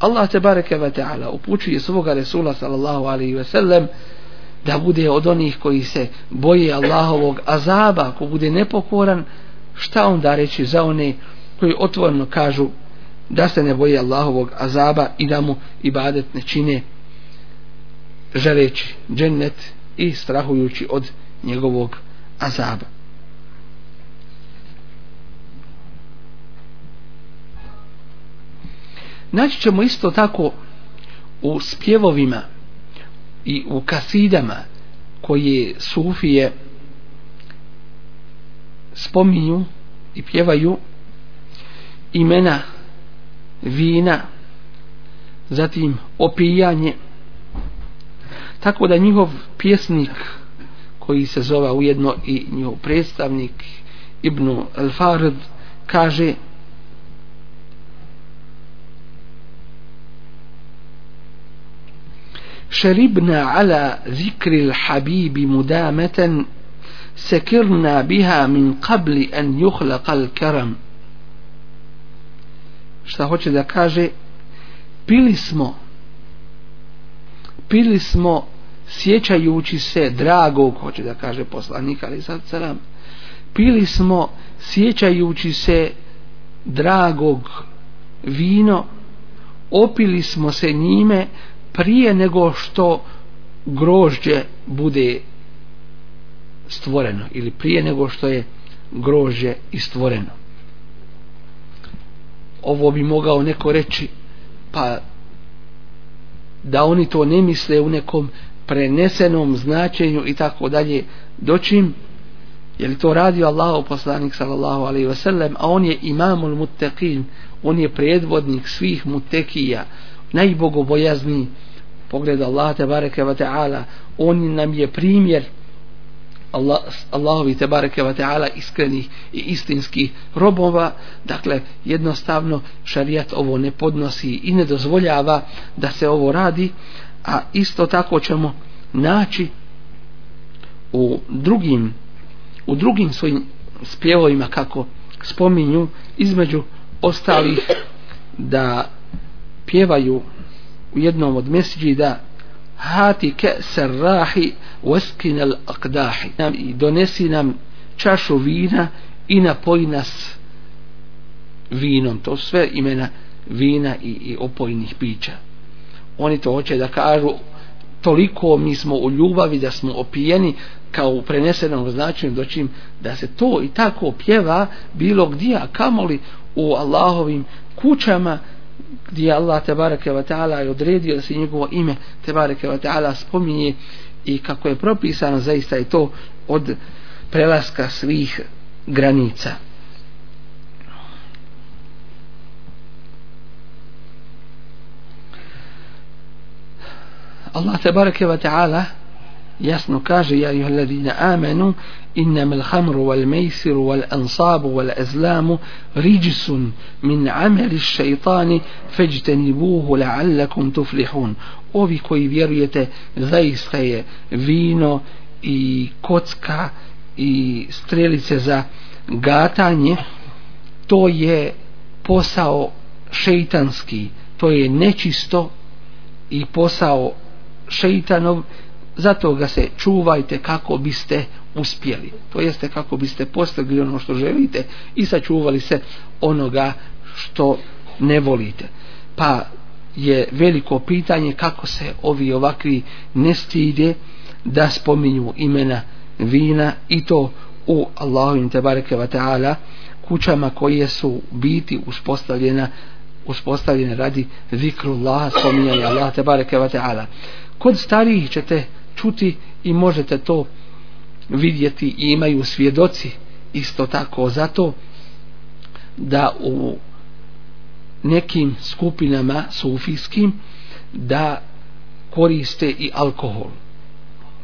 Allah te bareke ve taala upućuje svoga resula sallallahu alejhi ve sellem da bude od onih koji se boje Allahovog azaba ako bude nepokoran šta onda reći za one koji otvoreno kažu da se ne boje Allahovog azaba i da mu ibadet ne čine želeći džennet i strahujući od njegovog azaba. Naći ćemo isto tako u spjevovima i u kasidama koje sufije spominju i pjevaju imena vina zatim opijanje. Tako da njihov pjesnik koji se zove ujedno i njihov predstavnik Ibnu Al-Farid kaže شربنا على ذكر الحبيب مدامة سكرنا بها من قبل أن يخلق الكرم šta hoće da kaže pili smo pili smo sjećajući se dragog hoće da kaže poslanik ali sad salam pili smo sjećajući se dragog vino opili smo se njime prije nego što grožđe bude stvoreno ili prije nego što je grožđe istvoreno ovo bi mogao neko reći pa da oni to ne misle u nekom prenesenom značenju i tako dalje doćim je li to radio Allahu poslanik sallallahu alaihi ve sellem a on je imamul muttaqin on je predvodnik svih mutekija najbogobojazniji. Pogled Allah te bareke ve taala on nam je primjer Allah, Allahovi te bareke ve taala iskrenih i istinskih robova. Dakle jednostavno šerijat ovo ne podnosi i ne dozvoljava da se ovo radi a isto tako ćemo naći u drugim u drugim svojim spjevovima kako spominju između ostalih da pjevaju u jednom od mesđida hati ke sarrahi waskinal aqdahi. I donesi nam čašu vina i napoji nas vinom. To sve imena vina i, i opojnih pića. Oni to hoće da kažu toliko mi smo u ljubavi da smo opijeni kao u prenesenom značenju doćim da se to i tako pjeva bilo gdje a kamoli u Allahovim kućama gdje Allah tebareke ve ta'ala je odredio da se njegovo ime tebareke ve ta'ala spominje i kako je propisano zaista je to od prelaska svih granica. Allah tebareke ve ta'ala jasno kaže ja ih ladina amenu innama al-khamru wal-maysiru wal-ansabu wal-azlamu rijsun min amali ash-shaytani fajtanibuhu la'allakum tuflihun. Ovi koji vjerujete zaista je vino i kocka i strelice za gatanje. To je posao šeitanski to je nečisto i posao šeitanov zato ga se čuvajte kako biste uspjeli. To jeste kako biste postigli ono što želite i sačuvali se onoga što ne volite. Pa je veliko pitanje kako se ovi ovakvi ne stide da spominju imena vina i to u Allahu tebareke ve taala kućama koje su biti uspostavljena uspostavljene radi zikrullah spominjanja Allah tebareke ve taala. Kod starijih ćete čuti i možete to vidjeti i imaju svjedoci isto tako. Zato da u nekim skupinama sufijskim da koriste i alkohol.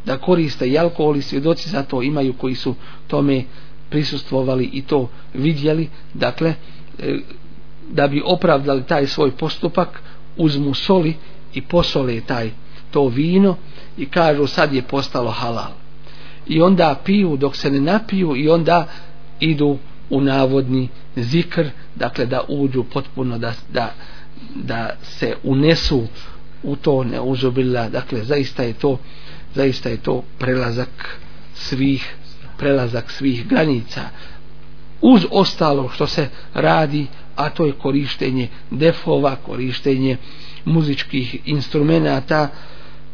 Da koriste i alkohol i svjedoci za to imaju koji su tome prisustvovali i to vidjeli. Dakle e, da bi opravdali taj svoj postupak uzmu soli i posole taj to vino i kažu sad je postalo halal. I onda piju dok se ne napiju i onda idu u navodni zikr dakle da uđu potpuno da, da, da se unesu u to neuzubila dakle zaista je to zaista je to prelazak svih prelazak svih granica. Uz ostalo što se radi a to je korištenje defova korištenje muzičkih instrumenata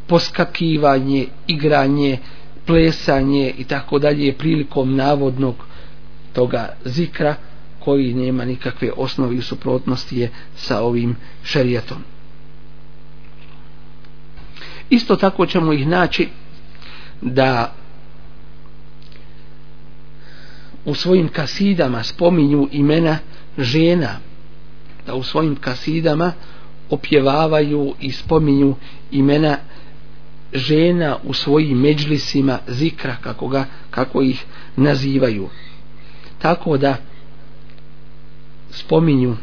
poskakivanje igranje plesanje i tako dalje prilikom navodnog toga zikra koji nema nikakve osnovi u suprotnosti je sa ovim šerijatom. Isto tako ćemo ih naći da u svojim kasidama spominju imena žena da u svojim kasidama opjevavaju i spominju imena žena žena u svojim međlisima zikra kako, ga, kako ih nazivaju. Tako da spominju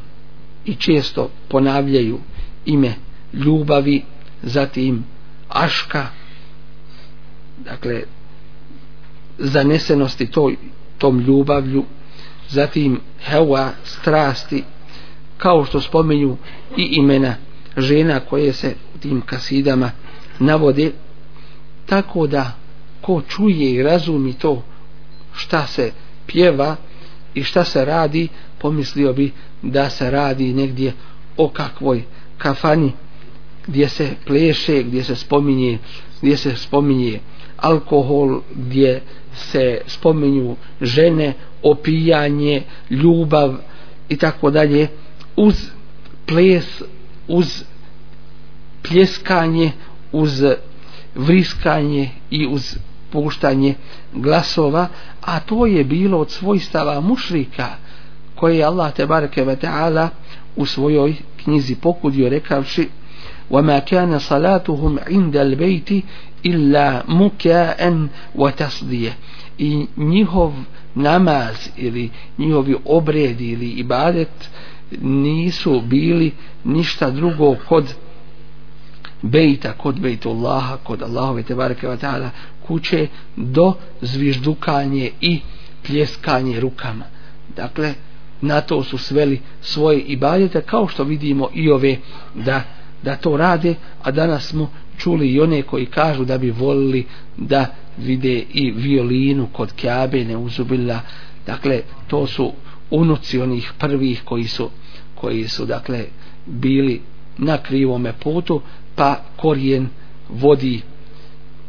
i često ponavljaju ime ljubavi zatim aška. Dakle zanesenosti toj, tom ljubavlju zatim hewa strasti kao što spominju i imena žena koje se u tim kasidama navode tako da ko čuje i razumi to šta se pjeva i šta se radi pomislio bi da se radi negdje o kakvoj kafani gdje se pleše, gdje se spominje gdje se spominje alkohol, gdje se spominju žene, opijanje, ljubav i tako dalje uz ples, uz pljeskanje, uz vriskanje i uz puštanje glasova, a to je bilo od svojstava mušrika koje je Allah te bareke ve taala u svojoj knjizi pokudio rekavši وما كان صلاتهم عند البيت إلا مكاء وتصدية i njihov namaz ili njihovi obredi ili ibadet nisu bili ništa drugo kod bejta, kod bejtullaha, kod Allahove tebareke wa ta'ala kuće do zviždukanje i pljeskanje rukama. Dakle, na to su sveli svoje ibadete kao što vidimo i ove da da to rade, a danas smo čuli i one koji kažu da bi volili da vide i violinu kod Kjabe, ne uzubila. Dakle, to su unuci onih prvih koji su, koji su dakle, bili na krivome putu, pa korijen vodi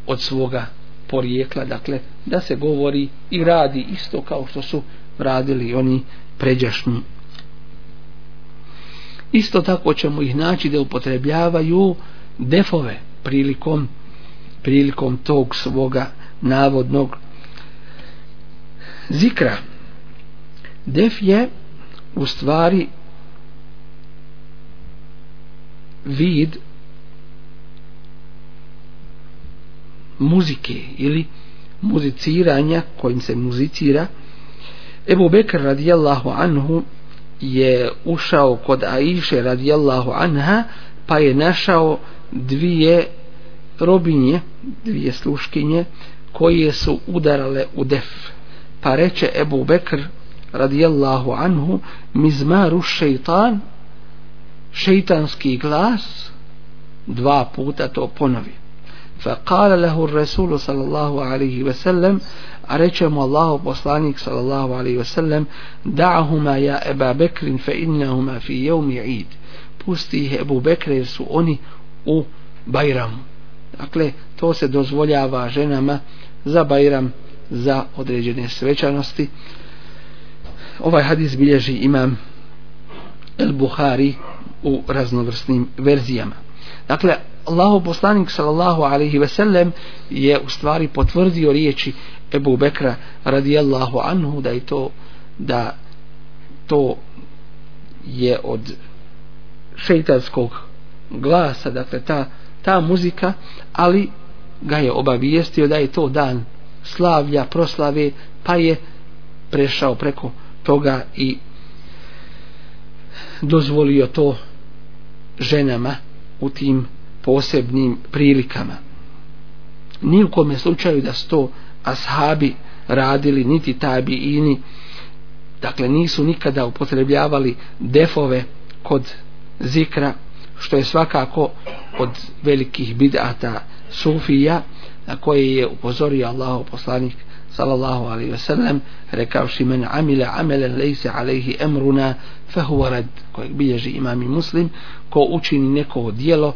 od svoga porijekla, dakle, da se govori i radi isto kao što su radili oni pređašnji. Isto tako ćemo ih naći da upotrebljavaju defove prilikom prilikom tog svoga navodnog zikra. Def je u stvari vid muzike ili muziciranja kojim se muzicira. Ebu Bekr radijallahu anhu je ušao kod Aiše radijallahu anha pa je našao dvije robinje dvije sluškinje koje su udarale u def. Pa reče Ebu Bekr radijallahu anhu mizmaru šeitan šeitanski glas dva puta to ponovi. فقال له الرسول صلى sallallahu عليه وسلم أرجم الله بصلانك صلى Allahu عليه sallallahu دعهما يا أبا da'ahuma فإنهما في يوم fa innahuma fi jevmi id pusti ih Ebu Bekre jer su oni u Bajramu. Dakle to se dozvoljava ženama za Bajram za određene svečanosti. Ovaj hadis bilježi imam El Buhari u raznovrsnim verzijama. Dakle Allahu poslanik sallallahu alaihi ve sellem je u stvari potvrdio riječi Ebu Bekra radijallahu anhu da je to da to je od šeitanskog glasa dakle ta, ta muzika ali ga je obavijestio da je to dan slavlja, proslave pa je prešao preko toga i dozvolio to ženama u tim posebnim prilikama. Ni u kome slučaju da sto ashabi radili, niti tabi ini, dakle nisu nikada upotrebljavali defove kod zikra, što je svakako od velikih bidata sufija, na koje je upozorio Allahu poslanik sallallahu alaihi ve sellem rekavši men amila amelen lejse alaihi emruna fehuvarad rad kojeg bilježi imam i muslim ko učini neko dijelo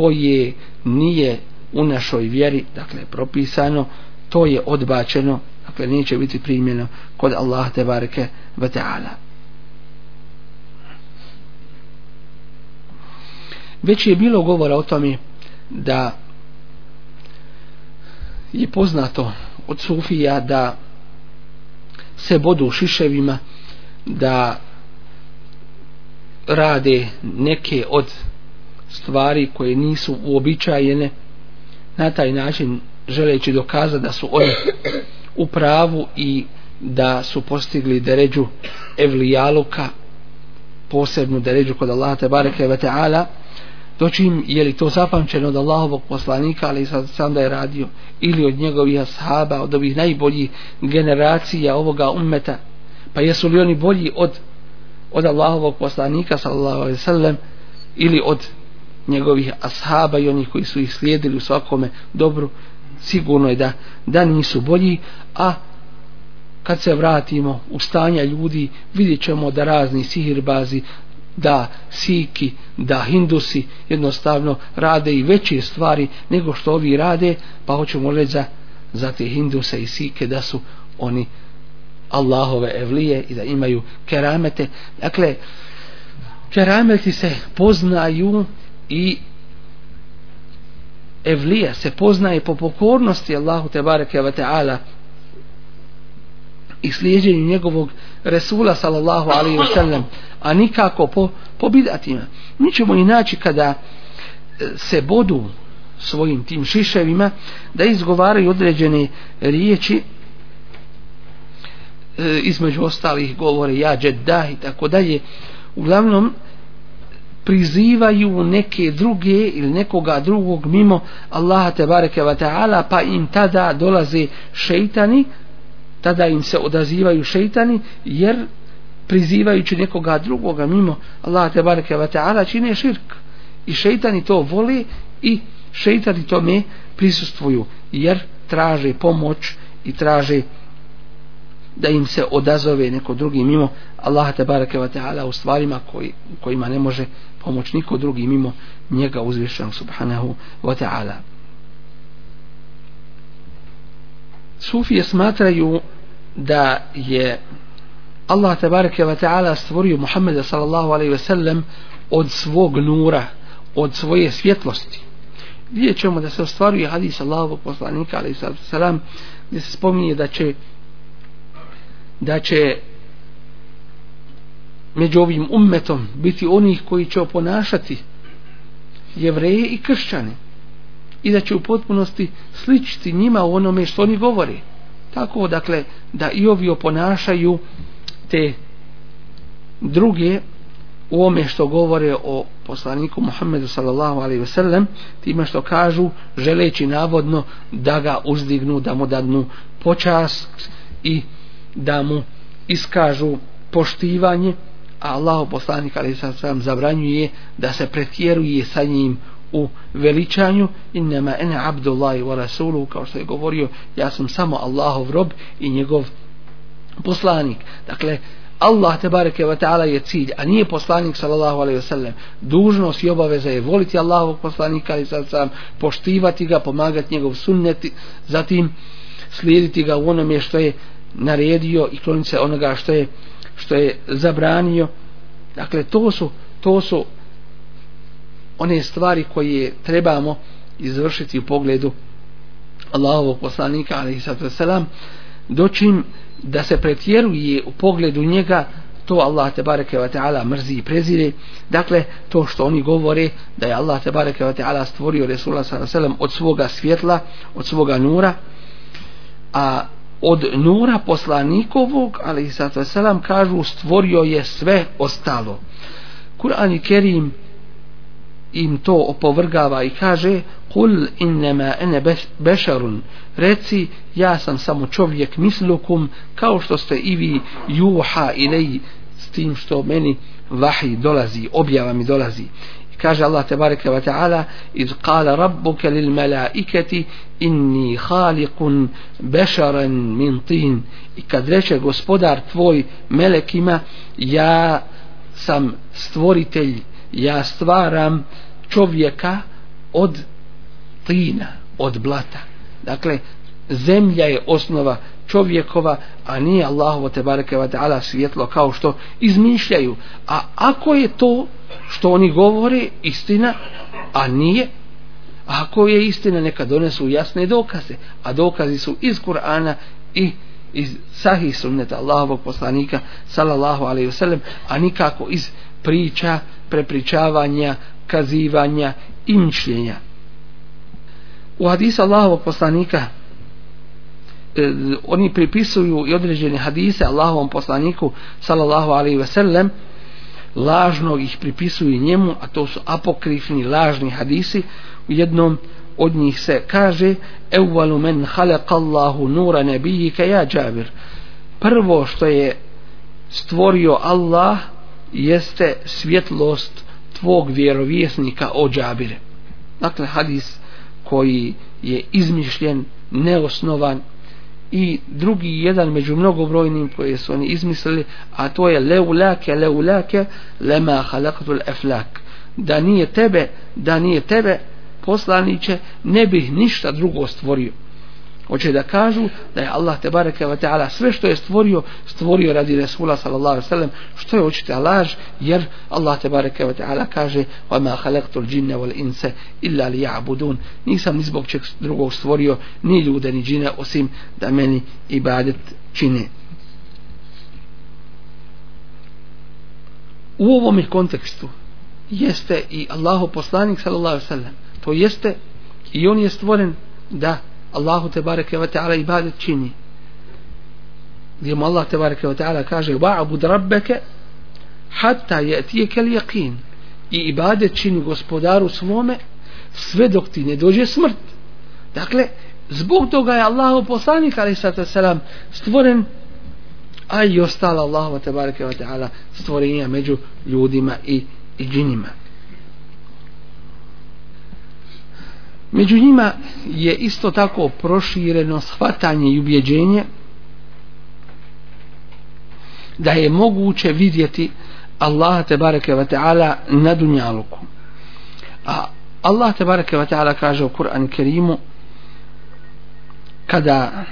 koje nije u našoj vjeri dakle propisano to je odbačeno dakle neće biti primjeno kod Allah te bareke ve taala. Već je bilo govora o tome da je poznato od sufija da se bodu šiševima da rade neke od stvari koje nisu uobičajene na taj način želeći dokazati da su oni u pravu i da su postigli deređu evlijaluka posebnu deređu kod Allaha te bareke ve taala dočim je li to zapamćeno od Allahovog poslanika ali sad sam da je radio ili od njegovih ashaba od ovih najboljih generacija ovoga ummeta pa jesu li oni bolji od od Allahovog poslanika sallallahu alejhi ve sellem ili od njegovih ashaba i onih koji su ih slijedili u svakome dobru sigurno je da, da nisu bolji a kad se vratimo u stanja ljudi vidjet ćemo da razni sihirbazi da siki, da hindusi jednostavno rade i veće stvari nego što ovi rade, pa hoćemo reći za, za te hinduse i sike da su oni Allahove evlije i da imaju keramete. Dakle, kerameti se poznaju i evlija se poznaje po pokornosti Allahu te bareke ve ta'ala i slijedjenju njegovog Resula sallallahu alaihi ve sellem a nikako po, po bidatima. Mi ćemo i naći kada e, se bodu svojim tim šiševima da izgovaraju određene riječi e, između ostalih govore ja džeddah i tako dalje. Uglavnom prizivaju neke druge ili nekoga drugog mimo Allaha te bareke ve ta'ala pa im tada dolaze šejtani tada im se odazivaju šejtani jer prizivajući nekoga drugoga mimo Allah te bareke ve taala čine širk. I šejtani to vole i šejtani tome prisustvuju jer traže pomoć i traže da im se odazove neko drugi mimo Allaha te bareke ve taala u stvarima koji kojima ne može pomoć niko drugi mimo njega uzvišenog subhanahu wa ta'ala Sufije smatraju da je Allah tabareke ve taala stvorio Muhameda sallallahu alaihi ve sellem od svog nura, od svoje svjetlosti. Vidjet ćemo da se ostvaruje hadis Allahovog poslanika alaihi sallam gdje se spominje da će da će među ovim ummetom biti onih koji će oponašati jevreje i kršćane i da će u potpunosti sličiti njima u onome što oni govore. Tako dakle da i ovi oponašaju te druge u ome što govore o poslaniku Muhammedu sallallahu alaihi wasallam time što kažu želeći navodno da ga uzdignu da mu dadnu počast i da mu iskažu poštivanje a Allah poslanik alaihi sam zabranjuje da se pretjeruje sa njim u veličanju. Innama ene abdullahi wa rasulu kao što je govorio ja sam samo Allahov rob i njegov poslanik. Dakle Allah te bareke ve taala je cilj a nije poslanik sallallahu alejhi ve sellem dužnost i obaveza je voliti Allahovog poslanika i sad sam poštivati ga pomagati njegov sunnet zatim slijediti ga u onome što je naredio i kloniti se onoga što je što je zabranio. Dakle to su to su one stvari koje trebamo izvršiti u pogledu Allahovog poslanika alaihi sallatu vesselam dočim da se pretjeruje u pogledu njega to Allah te bareke ve taala mrzi i prezire. Dakle to što oni govore da je Allah te bareke ve taala stvorio Resula sallallahu alejhi od svoga svjetla od svoga nura a od nura poslanikovog ali i sato selam, kažu stvorio je sve ostalo. Kur'an i Kerim im to opovrgava i kaže kul innama ene bešarun reci ja sam samo čovjek mislukum kao što ste i vi juha ilej s tim što meni vahi dolazi objava mi dolazi kaže Allah tebareke ve ta'ala iz qala rabbuka lil malaikati inni khaliqun basharan min tin i kad reče gospodar tvoj melekima ja sam stvoritelj ja stvaram čovjeka od tina, od blata. Dakle, zemlja je osnova čovjekova, a nije Allahovo te bareke wa ta'ala svjetlo kao što izmišljaju. A ako je to što oni govore istina, a nije, ako je istina, neka donesu jasne dokaze. A dokazi su iz Kur'ana i iz sahih sunneta Allahovog poslanika sallallahu alaihi wasallam, a nikako iz priča, prepričavanja, kazivanja i mišljenja. U hadisu Allahovog poslanika e, oni pripisuju i određene hadise Allahovom poslaniku sallallahu alaihi ve sellem lažno ih pripisuju njemu a to su apokrifni lažni hadisi u jednom od njih se kaže evvalu men halaka Allahu nura nebijike ja džabir prvo što je stvorio Allah jeste svjetlost tvog vjerovjesnika o džabire. Dakle, hadis koji je izmišljen, neosnovan i drugi jedan među mnogobrojnim koje su oni izmislili, a to je leulake, leulake, lema halakatul eflak. Da nije tebe, da nije tebe, poslaniće, ne bih ništa drugo stvorio hoće da kažu da je Allah te bareke ve taala sve što je stvorio stvorio radi Resula sallallahu alejhi ve sellem. Što je očita laž? Jer Allah te bareke ve taala kaže wa ma khalaqtul jinna wal insa illa liya'budun. Nisam ni zbog čeg drugog stvorio ni ljude ni džine osim da meni ibadet čine. U ovom kontekstu jeste i Allahu poslanik sallallahu alejhi ve sellem. To jeste i on je stvoren da Allahu te bareke ve taala ibadet čini. Gdje mu Allah te bareke ve taala kaže wa'bud rabbeke hatta yatiyaka al-yaqin. I ibadet čini gospodaru svome sve dok ti ne dođe smrt. Dakle zbog toga je Allahu poslanik ali selam stvoren a i ostala Allahu te bareke ve taala stvorenja među ljudima i i džinima. Među njima je isto tako prošireno shvatanje i ubjeđenje da je moguće vidjeti Allah te bareke ve taala na dunjaluku. A Allah te bareke ve taala kaže u Kur'an Kerimu kada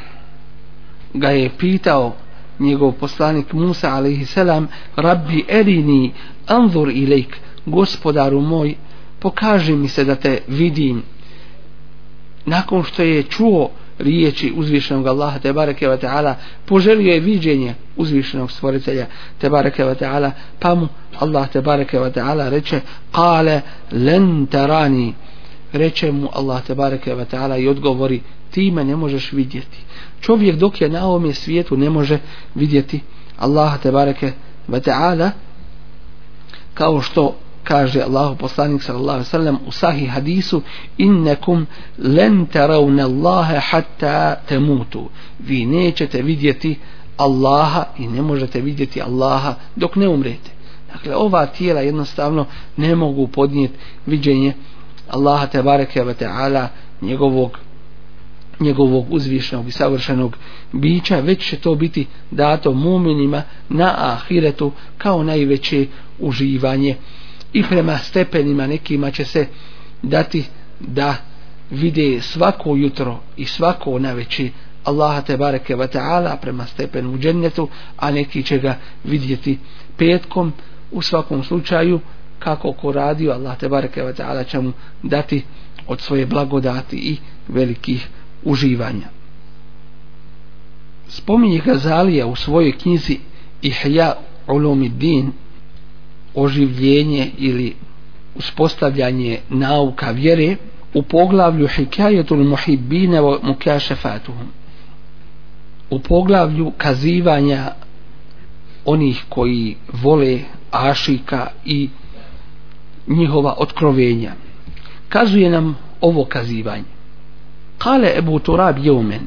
ga je pitao njegov poslanik Musa alejhi selam Rabbi erini anzur ilejk gospodaru moj pokaži mi se da te vidim nakon što je čuo riječi uzvišenog Allaha te bareke ve taala poželio je viđenje uzvišenog stvoritelja te bareke ve taala pa mu Allah te bareke ve taala reče qala lan tarani. Reče mu Allah te bareke ve taala i odgovori ti me ne možeš vidjeti. Čovjek dok je na ovom svijetu ne može vidjeti Allaha te bareke ve taala kao što kaže Allahu poslanik sallallahu alejhi ve sellem u sahih hadisu innakum lan tarawna Allaha hatta tamutu. Vi nećete vidjeti Allaha i ne možete vidjeti Allaha dok ne umrete. Dakle ova tijela jednostavno ne mogu podnijeti viđenje Allaha te bareke ve taala njegovog njegovog uzvišenog i savršenog bića, već će to biti dato muminima na ahiretu kao najveće uživanje i prema stepenima nekima će se dati da vide svako jutro i svako naveći Allaha te bareke ve taala prema stepenu u džennetu a neki će ga vidjeti petkom. U svakom slučaju kako ko radio Allah te bareke ve taala će mu dati od svoje blagodati i velikih uživanja. Spominje Gazalija u svojoj knjizi Ihya Ulumiddin oživljenje ili uspostavljanje nauka vjere u poglavlju Hikajetul Muhibbine wa Mukašefatuhum u poglavlju kazivanja onih koji vole ašika i njihova otkrovenja. Kazuje nam ovo kazivanje. Kale Ebu Turab jeumen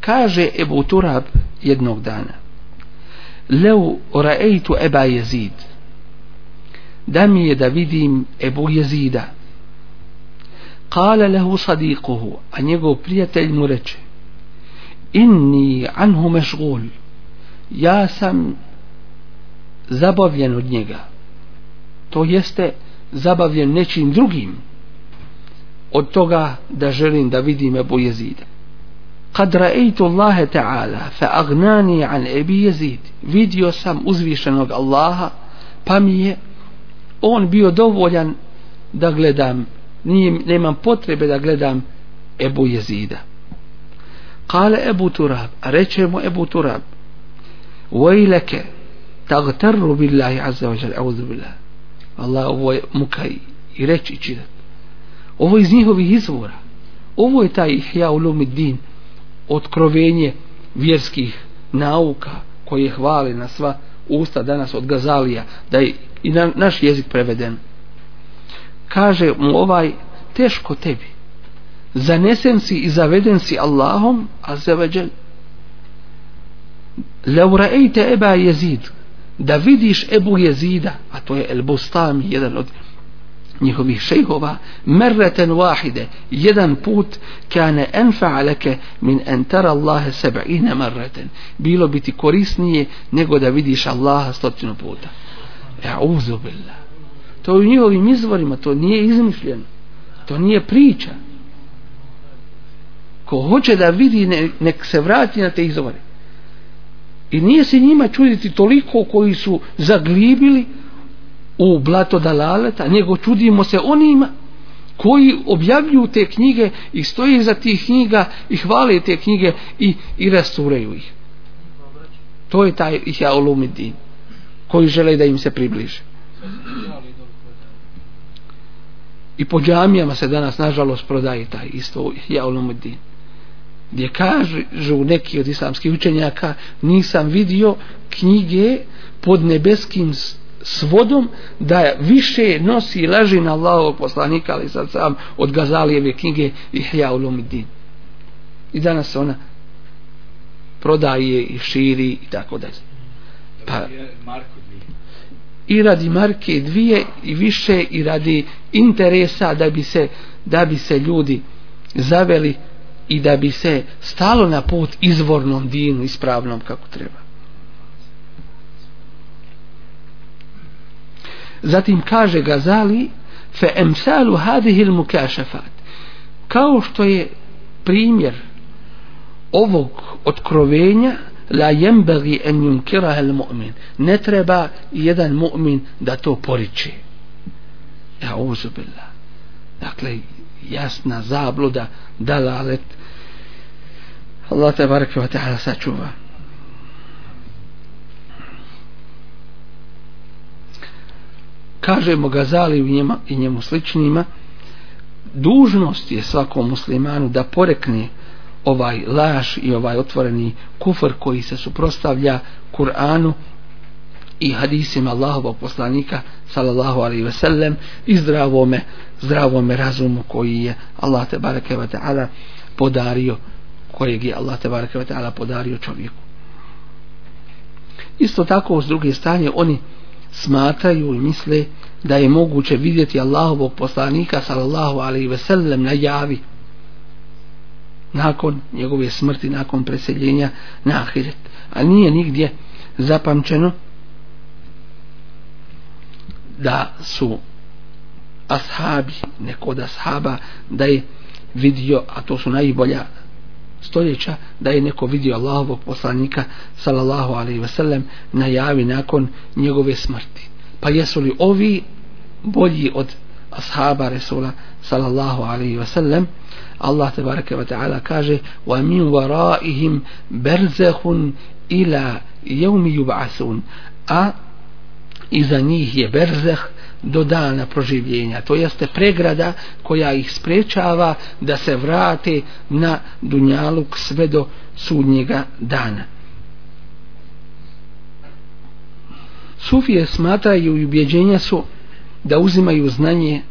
kaže Ebu Turab jednog dana. Leu raeitu Eba Jezid da mi je da vidim Ebu Jezida. Kale lehu sadiquhu a njegov prijatelj mu reče inni anhu mešgul ja sam zabavljen od njega. To jeste zabavljen nečim drugim od toga da želim da vidim Ebu Jezida. Kad ra'eitu Allahe ta'ala fa agnani an Ebi Jezid vidio sam uzvišenog Allaha pa mi je on bio dovoljan da gledam nije, nemam potrebe da gledam Ebu Jezida. Kale Ebu Turab a reče mu Ebu Turab vajleke tagtarru billahi azza wa jal auzu billah. Allah ovo je mukaj i reći čitat ovo je iz njihovih izvora. Ovo je taj ihya ulumi din otkrovenje vjerskih nauka koje hvale na sva usta danas od Gazalija da je i na naš jezik preveden. Kaže mu ovaj teško tebi. Zanesen si i zaveden si Allahom azzavadjel lau raejte eba jezid da vidiš Ebu Jezida a to je El Bustami jedan od njihovih šejhova merreten wahide. Jedan put kane enfa leke min entara Allahe seba'ine merreten bilo biti korisnije nego da vidiš Allaha stotinu puta. E'uzu billah. To je u njihovim izvorima, to nije izmišljeno. To nije priča. Ko hoće da vidi, ne, nek se vrati na te izvore. I nije se njima čuditi toliko koji su zaglibili u blato dalaleta, nego čudimo se onima koji objavljuju te knjige i stoje za tih knjiga i hvale te knjige i, i rasturaju ih. To je taj Ihja Olumidin koji žele da im se približe. I po džamijama se danas nažalost prodaje taj isto Jaulumuddin. Gdje kažu neki od islamskih učenjaka nisam vidio knjige pod nebeskim svodom da više nosi i leži na Allahovog poslanika ali sad sam od Gazalijeve knjige Ihya Ulumuddin. I danas se ona prodaje i širi i tako dalje. Pa, i radi marke dvije i više i radi interesa da bi se da bi se ljudi zaveli i da bi se stalo na put izvornom dinu ispravnom kako treba. Zatim kaže Gazali fe emsalu hadihi il mukašafat kao što je primjer ovog otkrovenja la yembagi en yunkiraha almu'min. Ne treba jedan mu'min da to poriče ja uzu dakle jasna zabluda dalalet. Allah te barake wa ta'ala sačuva. Kažemo Gazali u njema, i njemu sličnima. Dužnost je svakom muslimanu da porekne ovaj laž i ovaj otvoreni kufr koji se suprostavlja Kur'anu i hadisima Allahovog poslanika sallallahu alaihi ve sellem i zdravome zdravome razumu koji je Allah te bareke ve taala podario kojeg je Allah te bareke ve taala podario čovjeku. Isto tako s druge strane oni smatraju i misle da je moguće vidjeti Allahovog poslanika sallallahu alaihi ve sellem na javi nakon njegove smrti nakon preseljenja na ahiret a nije nigdje zapamćeno da su ashabi, neko od ashaba da je vidio, a to su najbolja stoljeća, da je neko vidio Allahovog poslanika sallallahu alaihi ve sellem najavi nakon njegove smrti. Pa jesu li ovi bolji od ashaba Resula sallallahu alaihi wa sallam Allah tebareke ve taala kaže wa min waraihim barzakhun ila yawmi yub'asun. A iza njih je berzeh do dana proživljenja to jeste pregrada koja ih sprečava da se vrate na dunjaluk sve do sudnjega dana. Sufije smatraju i ubjeđenja su da uzimaju znanje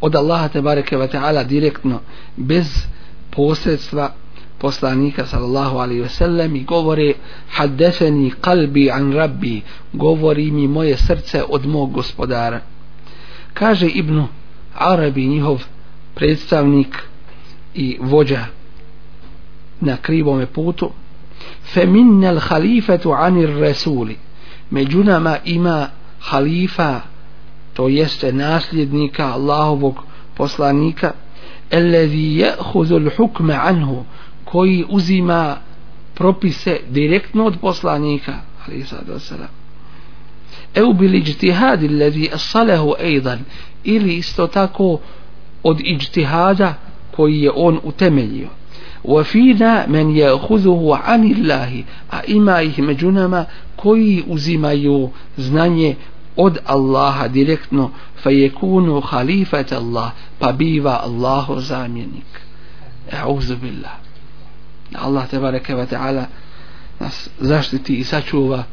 od Allaha te bareke ve taala direktno bez posredstva poslanika sallallahu alaihi wasallam i govore haddeseni kalbi an rabbi govori mi moje srce od mog gospodara. Kaže Ibnu Arabi njihov predstavnik i vođa na krivome putu fe minnel halifetu anir resuli među nama ima halifa to jeste nasljednika Allahovog poslanika الذي يأخذ الحكم عنه koji uzima propise direktno od poslanika ali sada sada eu bil ijtihad alladhi asalahu aidan ili isto tako od ijtihada koji je on utemeljio wa fina man ya'khudhuhu 'an Allah a ima ih među nama koji uzimaju znanje od Allaha direktno fa yekunu khalifat Allah pa biva Allahu zamjenik. A'udhu billah. Allah te bareke ve taala nas zaštiti i sačuva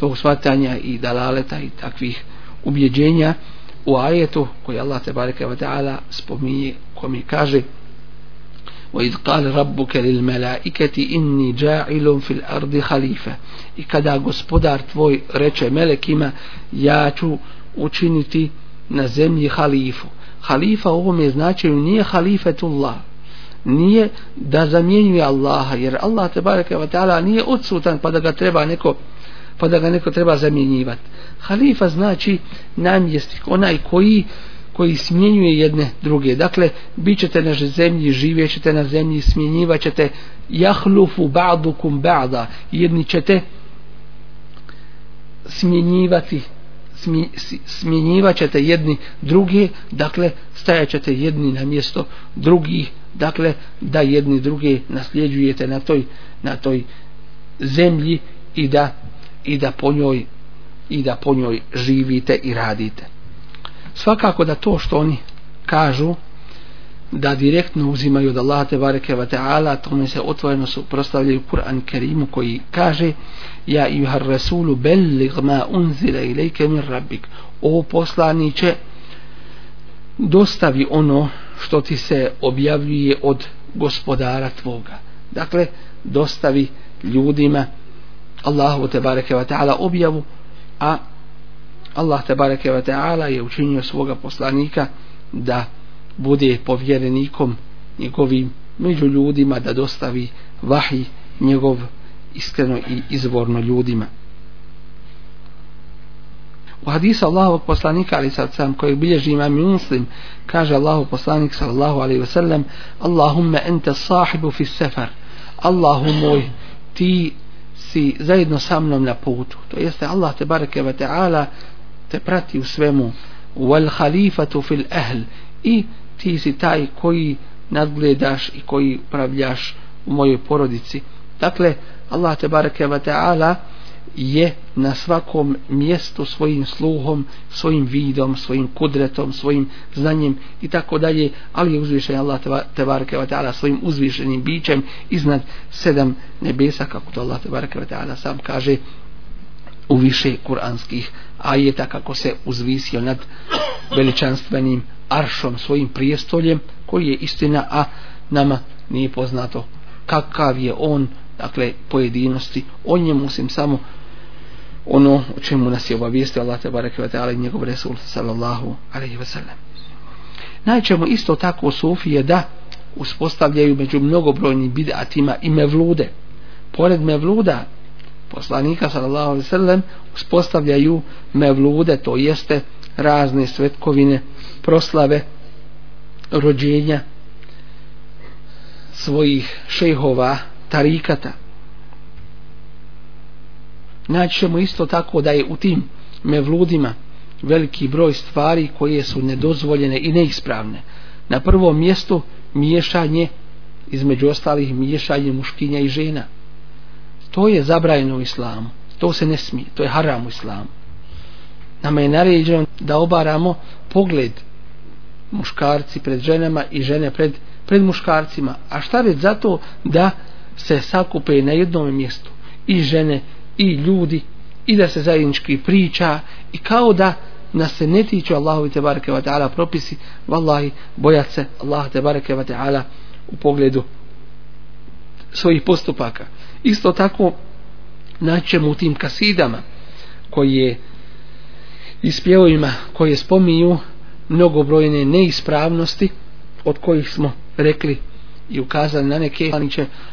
tog svatanja i dalaleta i takvih ubjeđenja u ajetu koji Allah te bareke ve taala spominje kome kaže وإذ قال ربك للملائكة إني جاعل في الأرض خليفة i kada gospodar tvoj reče melekima ja ću učiniti na zemlji halifu halifa u ovome značaju nije halifetullah nije da zamjenjuje Allaha jer Allah te bareke ve taala nije odsutan pa da ga treba neko pa da ga neko treba zamjenjivati halifa znači namjesnik onaj koji koji smjenjuje jedne druge. Dakle bit ćete na zemlji živjet ćete na zemlji smjenjivat ćete. Jahlufu ba'dukum ba'da. Jedni ćete smjenjivati smjenjivat ćete jedni drugi dakle stajat ćete jedni na mjesto drugih dakle da jedni druge nasljeđujete na toj na toj zemlji i da i da po njoj i da po njoj živite i radite svakako da to što oni kažu da direktno uzimaju od Allaha te bareke ve taala tome se otvoreno suprotstavljaju Kur'an Kerimu koji kaže ja ayuha rasulu belligh ma unzila ilayka min rabbik. O poslanice dostavi ono što ti se objavljuje od gospodara tvoga. Dakle dostavi ljudima Allahu te bareke ve taala objavu a Allah te bareke ve taala je učinio svoga poslanika da bude povjerenikom njegovim među ljudima da dostavi vahi njegov iskreno i izvorno ljudima. U hadisu Allahovog poslanika ali sad sam koji bilježi imam muslim kaže Allahov poslanik sallallahu alaihi ve sellem Allahumma ente sahibu fi sefar Allahu moj ti si zajedno sa mnom na putu. To jeste Allah te bareke ve ta'ala te prati u svemu. Wal khalifatu fil ahl. I ti si taj koji nadgledaš i koji pravljaš u mojoj porodici. Dakle Allah te bareke ve ta'ala je na svakom mjestu svojim sluhom, svojim vidom, svojim kudretom, svojim znanjem i tako dalje, ali je uzvišen Allah tebareke wa ta'ala svojim uzvišenim bićem iznad sedam nebesa, kako to Allah tebareke wa ta'ala sam kaže u više kuranskih ajeta kako se uzvisio nad veličanstvenim aršom svojim prijestoljem koji je istina a nama nije poznato kakav je on dakle pojedinosti o njemu osim samo ono o čemu nas je obavijestio Allah te bareke ve taala i njegov resul sallallahu alejhi ve sellem najčemu isto tako sufije da uspostavljaju među mnogobrojnim bid'atima i mevlude. Pored mevluda poslanika sallallahu alejhi ve sellem uspostavljaju mevlude, to jeste razne svetkovine, proslave rođenja svojih šejhova tarikata. Naći ćemo isto tako da je u tim mevludima veliki broj stvari koje su nedozvoljene i neispravne. Na prvom mjestu miješanje između ostalih miješanje muškinja i žena to je zabrajeno u islamu. To se ne smije, to je haram u islamu. Nama je naređeno da obaramo pogled muškarci pred ženama i žene pred, pred muškarcima. A šta već zato da se sakupe na jednom mjestu? I žene i ljudi i da se zajednički priča i kao da nas se ne tiču Allahu te bareke ve taala propisi. Vallahi bojat se Allah te bareke ve taala u pogledu svojih postupaka isto tako naćemo u tim kasidama koje ispjevojima koje spominju mnogobrojne neispravnosti od kojih smo rekli i ukazali na neke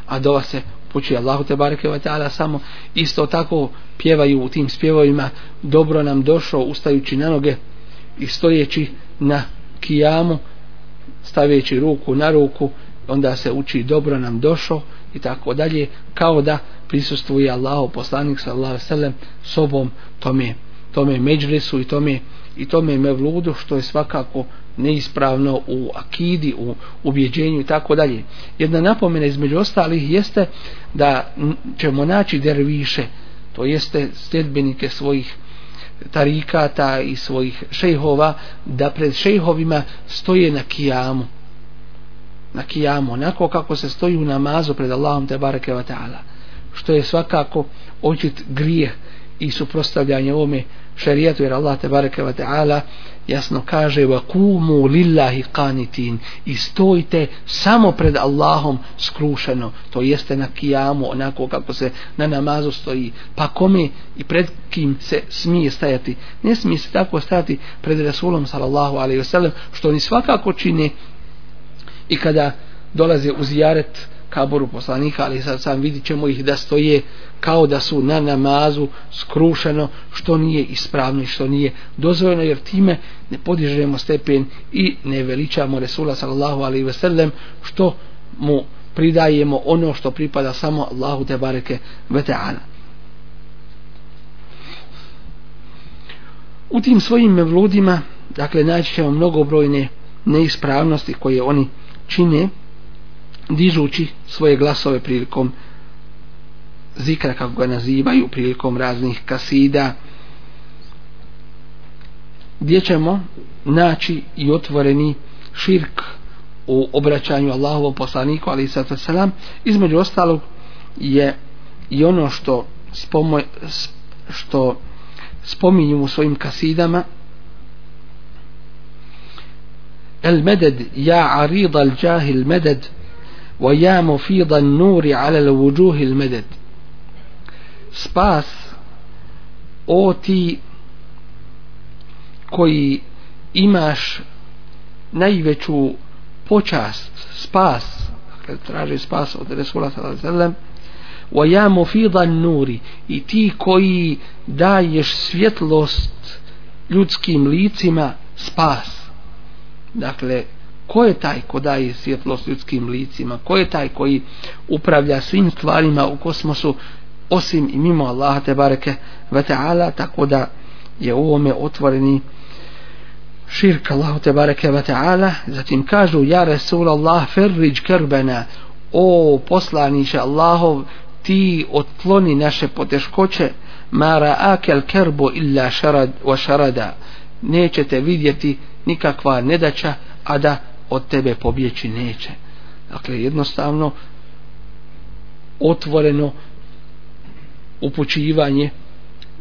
a dova se upućuje Allahu te bareke ve taala samo isto tako pjevaju u tim spjevovima dobro nam došao ustajući na noge i stojeći na kijamu stavljajući ruku na ruku onda se uči dobro nam došao i tako dalje kao da prisustvuje Allahu poslanik sallallahu alejhi ve sellem sobom tome tome međlisu i tome i tome mevludu što je svakako neispravno u akidi, u ubjeđenju i tako dalje. Jedna napomena između ostalih jeste da ćemo naći derviše, to jeste sljedbenike svojih tarikata i svojih šejhova, da pred šejhovima stoje na kijamu. Na kijamu, onako kako se stoji u namazu pred Allahom te bareke wa ta'ala. Što je svakako očit grijeh i suprostavljanje ovome šerijatu jer Allah te bareke ve taala jasno kaže wa qumu lillahi qanitin i stojite samo pred Allahom skrušeno to jeste na kijamu onako kako se na namazu stoji pa kome i pred kim se smije stajati ne smije se tako stajati pred Rasulom sallallahu alejhi ve sellem što oni svakako čine i kada dolaze u zijaret kaboru poslanika, ali sad sam vidit ćemo ih da stoje kao da su na namazu skrušeno, što nije ispravno i što nije dozvoljeno, jer time ne podižemo stepen i ne veličamo Resula sallallahu alaihi ve sellem, što mu pridajemo ono što pripada samo Allahu te bareke ve ta'ala. U tim svojim mevludima, dakle, naći ćemo mnogobrojne neispravnosti koje oni čine, dižući svoje glasove prilikom zikra kako ga nazivaju prilikom raznih kasida gdje ćemo naći i otvoreni širk u obraćanju Allahovom poslaniku ali sada selam između ostalog je i ono što spomo, što spominju u svojim kasidama el meded ja arid al jahil meded ويا مفيض النور على الوجوه المدد spas o ti koji imaš najveću počast spas dakle traži spas od Resula sallallahu wa ya mufidan nuri i ti koji daješ svjetlost ljudskim licima spas dakle ko je taj ko daje svjetlost ljudskim licima, ko je taj koji upravlja svim stvarima u kosmosu osim i mimo Allaha te bareke ve taala? Tako da je u ovome otvoreni širk Allahu te bareke ve taala. Zatim kažu ja rasul Allah ferriđ kerbena o poslaniće Allahov ti otkloni naše poteškoće. Ma ra'akel kerbo illa šarad wa šarada nećete vidjeti nikakva nedaća a da od tebe pobjeći neće. Dakle jednostavno otvoreno upućivanje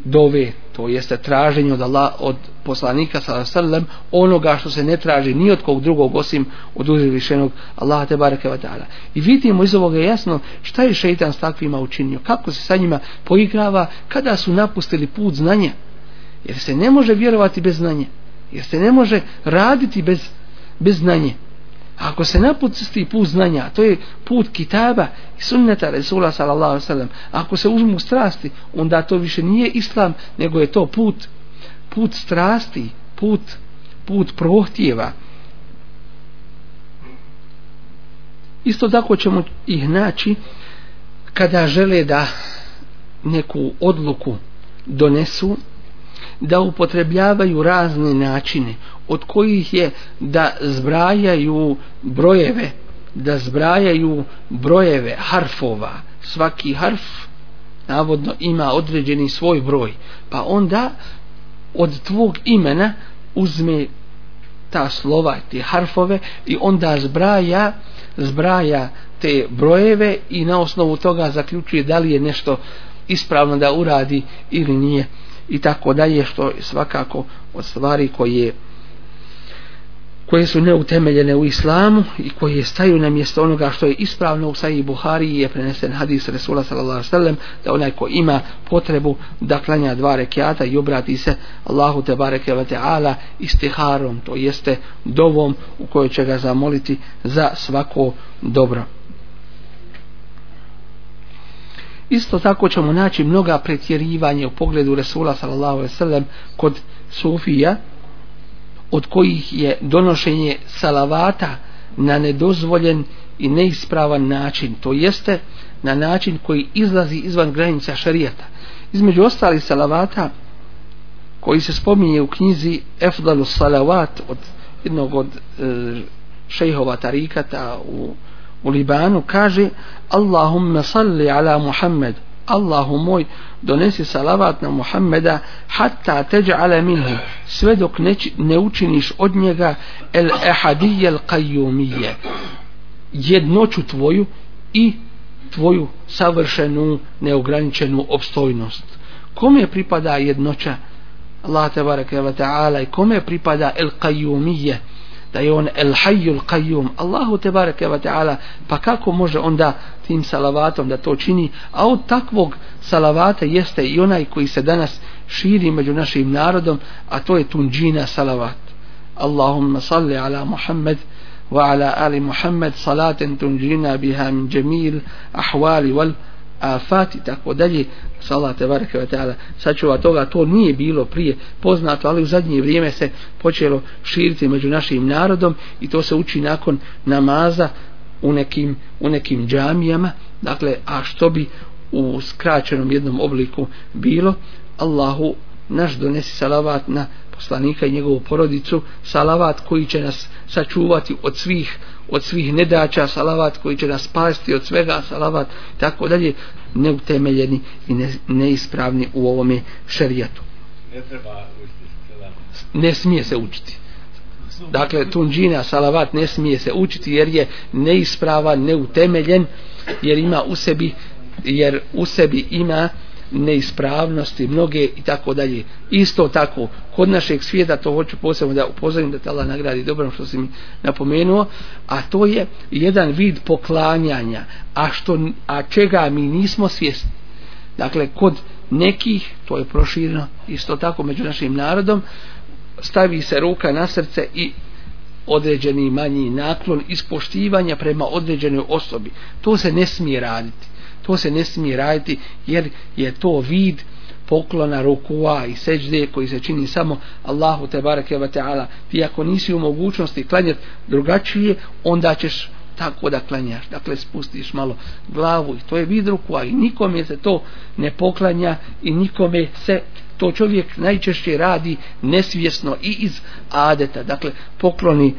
dove to jeste traženje od Allah od poslanika sallallahu onoga što se ne traži ni od kog drugog osim od uzvišenog Allaha te bareke ve taala. I vidimo iz ovoga jasno šta je šejtan s takvima učinio kako se sa njima poigrava kada su napustili put znanja. Jer se ne može vjerovati bez znanja jer se ne može raditi bez bez znanja ako se napusti put znanja, to je put kitaba i sunneta Resula sallallahu sallam, ako se uzmu strasti, onda to više nije islam, nego je to put, put strasti, put, put prohtjeva. Isto tako ćemo ih naći kada žele da neku odluku donesu, da upotrebljavaju razne načine od kojih je da zbrajaju brojeve da zbrajaju brojeve harfova. Svaki harf navodno ima određeni svoj broj. Pa onda od tvog imena uzme ta slova te harfove i onda zbraja zbraja te brojeve i na osnovu toga zaključuje da li je nešto ispravno da uradi ili nije i tako dalje što svakako od stvari koje koje su neutemeljene u islamu i koje staju na mjesto onoga što je ispravno u Sahih Buhari je prenesen hadis Resula sallallahu sallam ve sellem da onaj ko ima potrebu da klanja dva rekiata i obrati se Allahu te bareke ve taala istiharom to jeste dovom u kojoj će ga zamoliti za svako dobro. Isto tako ćemo naći mnoga pretjerivanja u pogledu Resula sallallahu alejhi ve sellem kod sufija od kojih je donošenje salavata na nedozvoljen i neispravan način to jeste na način koji izlazi izvan granica šarijata. Između ostali salavata koji se spominje u knjizi Efdalu salavat od jednog od e, šejhova tarikata u u Libanu kaže Allahumma salli ala Muhammed. Allahu moj donesi salavat na Muhammeda hatta teđa'ala minhu sve dok ne, ne učiniš od njega el ehadije el qajumije jednoću tvoju i tvoju savršenu neograničenu obstojnost kome pripada jednoća? Allah te bareke ve taala i kome pripada el qajumije da je on el hayyul qayyum Allahu te bareke ve taala pa kako može onda tim salavatom da to čini? A od takvog salavata jeste i onaj koji se danas širi među našim narodom a to je tunđina salavat. Allahumma salli ala Muhammad wa ala ali Muhammad salaten tunđina biha min jamil ahwali afat i tako dalje salate te bareke ve taala sačuva toga to nije bilo prije poznato ali u zadnje vrijeme se počelo širiti među našim narodom i to se uči nakon namaza u nekim u nekim džamijama. Dakle a što bi u skraćenom jednom obliku bilo? Allahu naš donesi salavat na poslanika i njegovu porodicu salavat koji će nas sačuvati od svih od svih nedaća salavat koji će nas spasti od svega salavat tako dalje neutemeljeni i ne, neispravni u ovome šerijatu. Ne treba ne smije se učiti. Dakle tunđina salavat ne smije se učiti jer je neispravan neutemeljen jer ima u sebi jer u sebi ima neispravnosti mnoge i tako dalje. Isto tako kod našeg svijeta to hoću posebno da upozorim da te Allah nagradi dobro što si mi napomenuo a to je jedan vid poklanjanja. A što a čega mi nismo svjesni? Dakle kod nekih to je prošireno isto tako među našim narodom stavi se ruka na srce i određeni manji naklon ispoštivanja prema određenoj osobi. To se ne smije raditi to se ne smije raditi jer je to vid poklona rukua i seđde koji se čini samo Allahu te bareke ve ta'ala. Ti ako nisi u mogućnosti klanjati drugačije onda ćeš tako da klanjaš dakle spustiš malo glavu i to je vid rukua i nikome se to ne poklanja i nikome se to čovjek najčešće radi nesvjesno i iz adeta. Dakle pokloni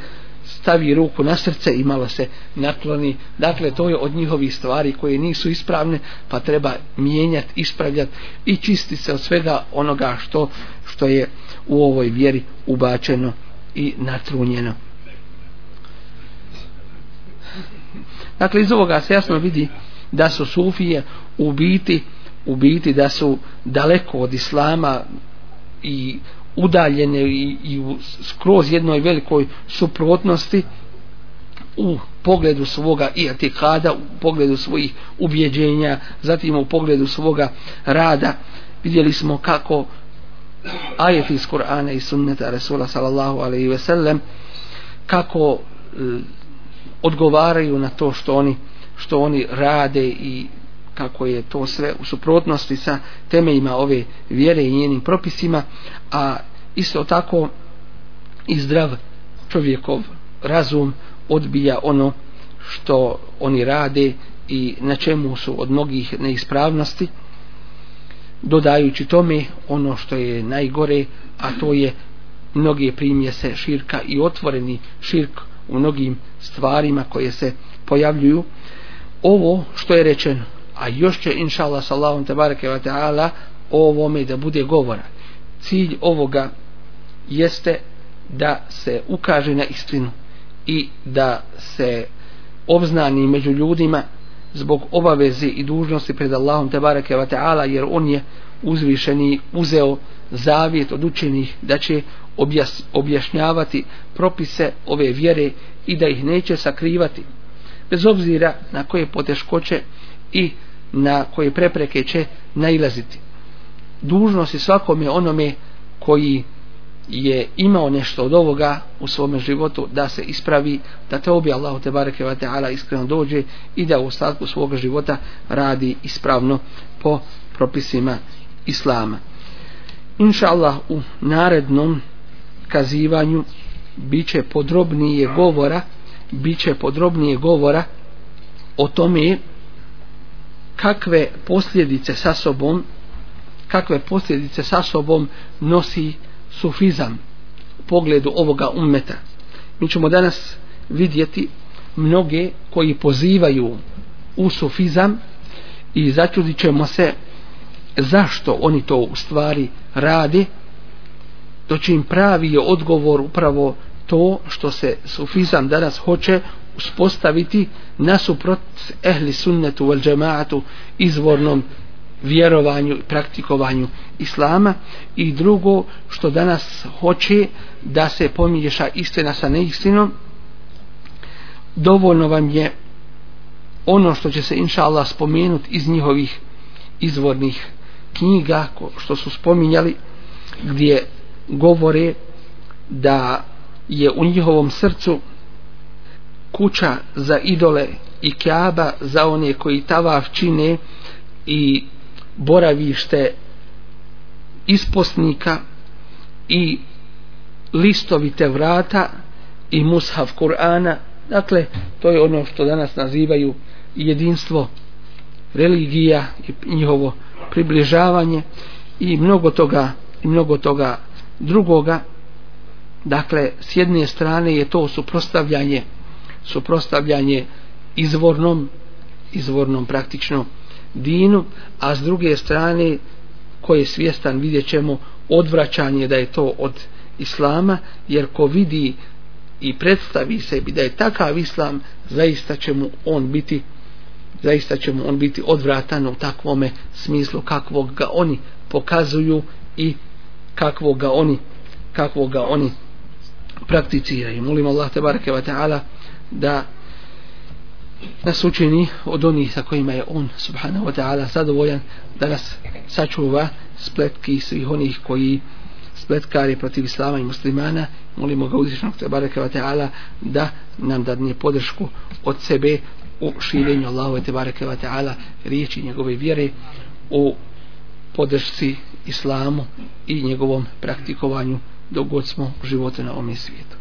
stavi ruku na srce i malo se nakloni. Dakle to je od njihovih stvari koje nisu ispravne pa treba mijenjati, ispravljati i čistiti se od svega onoga što, što je u ovoj vjeri ubačeno i natrunjeno. Dakle iz ovoga se jasno vidi da su sufije u biti u biti da su daleko od islama i udaljene i, i u skroz jednoj velikoj suprotnosti u pogledu svoga i atikada, u pogledu svojih ubjeđenja, zatim u pogledu svoga rada. Vidjeli smo kako ajet iz Kur'ana i sunneta Rasula sallallahu alaihi ve sellem kako e, odgovaraju na to što oni što oni rade i kako je to sve u suprotnosti sa temeljima ove vjere i njenim propisima, a isto tako i zdrav čovjekov razum odbija ono što oni rade i na čemu su od mnogih neispravnosti dodajući tome ono što je najgore a to je mnoge primjese širka i otvoreni širk u mnogim stvarima koje se pojavljuju. Ovo što je rečeno a još će inša Allah sa Allahom bareke wa ta'ala o ovome da bude govora. Cilj ovoga jeste da se ukaže na istinu i da se obznani među ljudima zbog obaveze i dužnosti pred Allahom tebareke wa ta'ala jer on je uzvišeni uzeo zavjet od učenih da će objas, objašnjavati propise ove vjere i da ih neće sakrivati. Bez obzira na koje poteškoće i na koje prepreke će nailaziti. Dužnost je svakome onome koji je imao nešto od ovoga u svome životu da se ispravi, da te obi Allahu te bareke ve ta'ala iskreno dođe i da u ostatku svoga života radi ispravno po propisima Islama. Inša Allah u narednom kazivanju biće podrobnije govora biće podrobnije govora o tome kakve posljedice sa sobom kakve posljedice sa sobom nosi sufizam u pogledu ovoga ummeta. Mi ćemo danas vidjeti mnoge koji pozivaju u sufizam i začudit ćemo se zašto oni to u stvari rade to će im pravi odgovor upravo to što se sufizam danas hoće uspostaviti nasuprot ehli sunnetu wal džemaatu izvornom vjerovanju i praktikovanju islama. I drugo što danas hoće da se pomiješa istina sa neistinom dovoljno vam je ono što će se inša Allah spomenuti iz njihovih izvornih knjiga što su spominjali gdje govore da je u njihovom srcu kuća za idole i kjaba za one koji tavav čine i boravište isposnika i listovite vrata i mushaf Kur'ana. Dakle to je ono što danas nazivaju jedinstvo religija i njihovo približavanje i mnogo toga i mnogo toga drugoga. Dakle s jedne strane je to suprostavljanje suprostavljanje izvornom izvornom praktično dinu a s druge strane ko je svjestan vidjet ćemo odvraćanje da je to od islama jer ko vidi i predstavi sebi da je takav islam zaista će mu on biti zaista će mu on biti odvratan u takvome smislu kakvog ga oni pokazuju i kakvog ga oni kakvog ga oni prakticiraju. Molim Allah te bareke ve taala da nas učini od onih sa kojima je on subhanahu wa ta'ala zadovoljan da nas sačuva spletki svih onih koji spletkari protiv islama i muslimana molimo ga uzvišnog tebareke wa ta'ala da nam dadne podršku od sebe u širenju Allahove te bareke wa ta'ala riječi njegove vjere u podršci islamu i njegovom praktikovanju dok god smo u životu na ovom svijetu.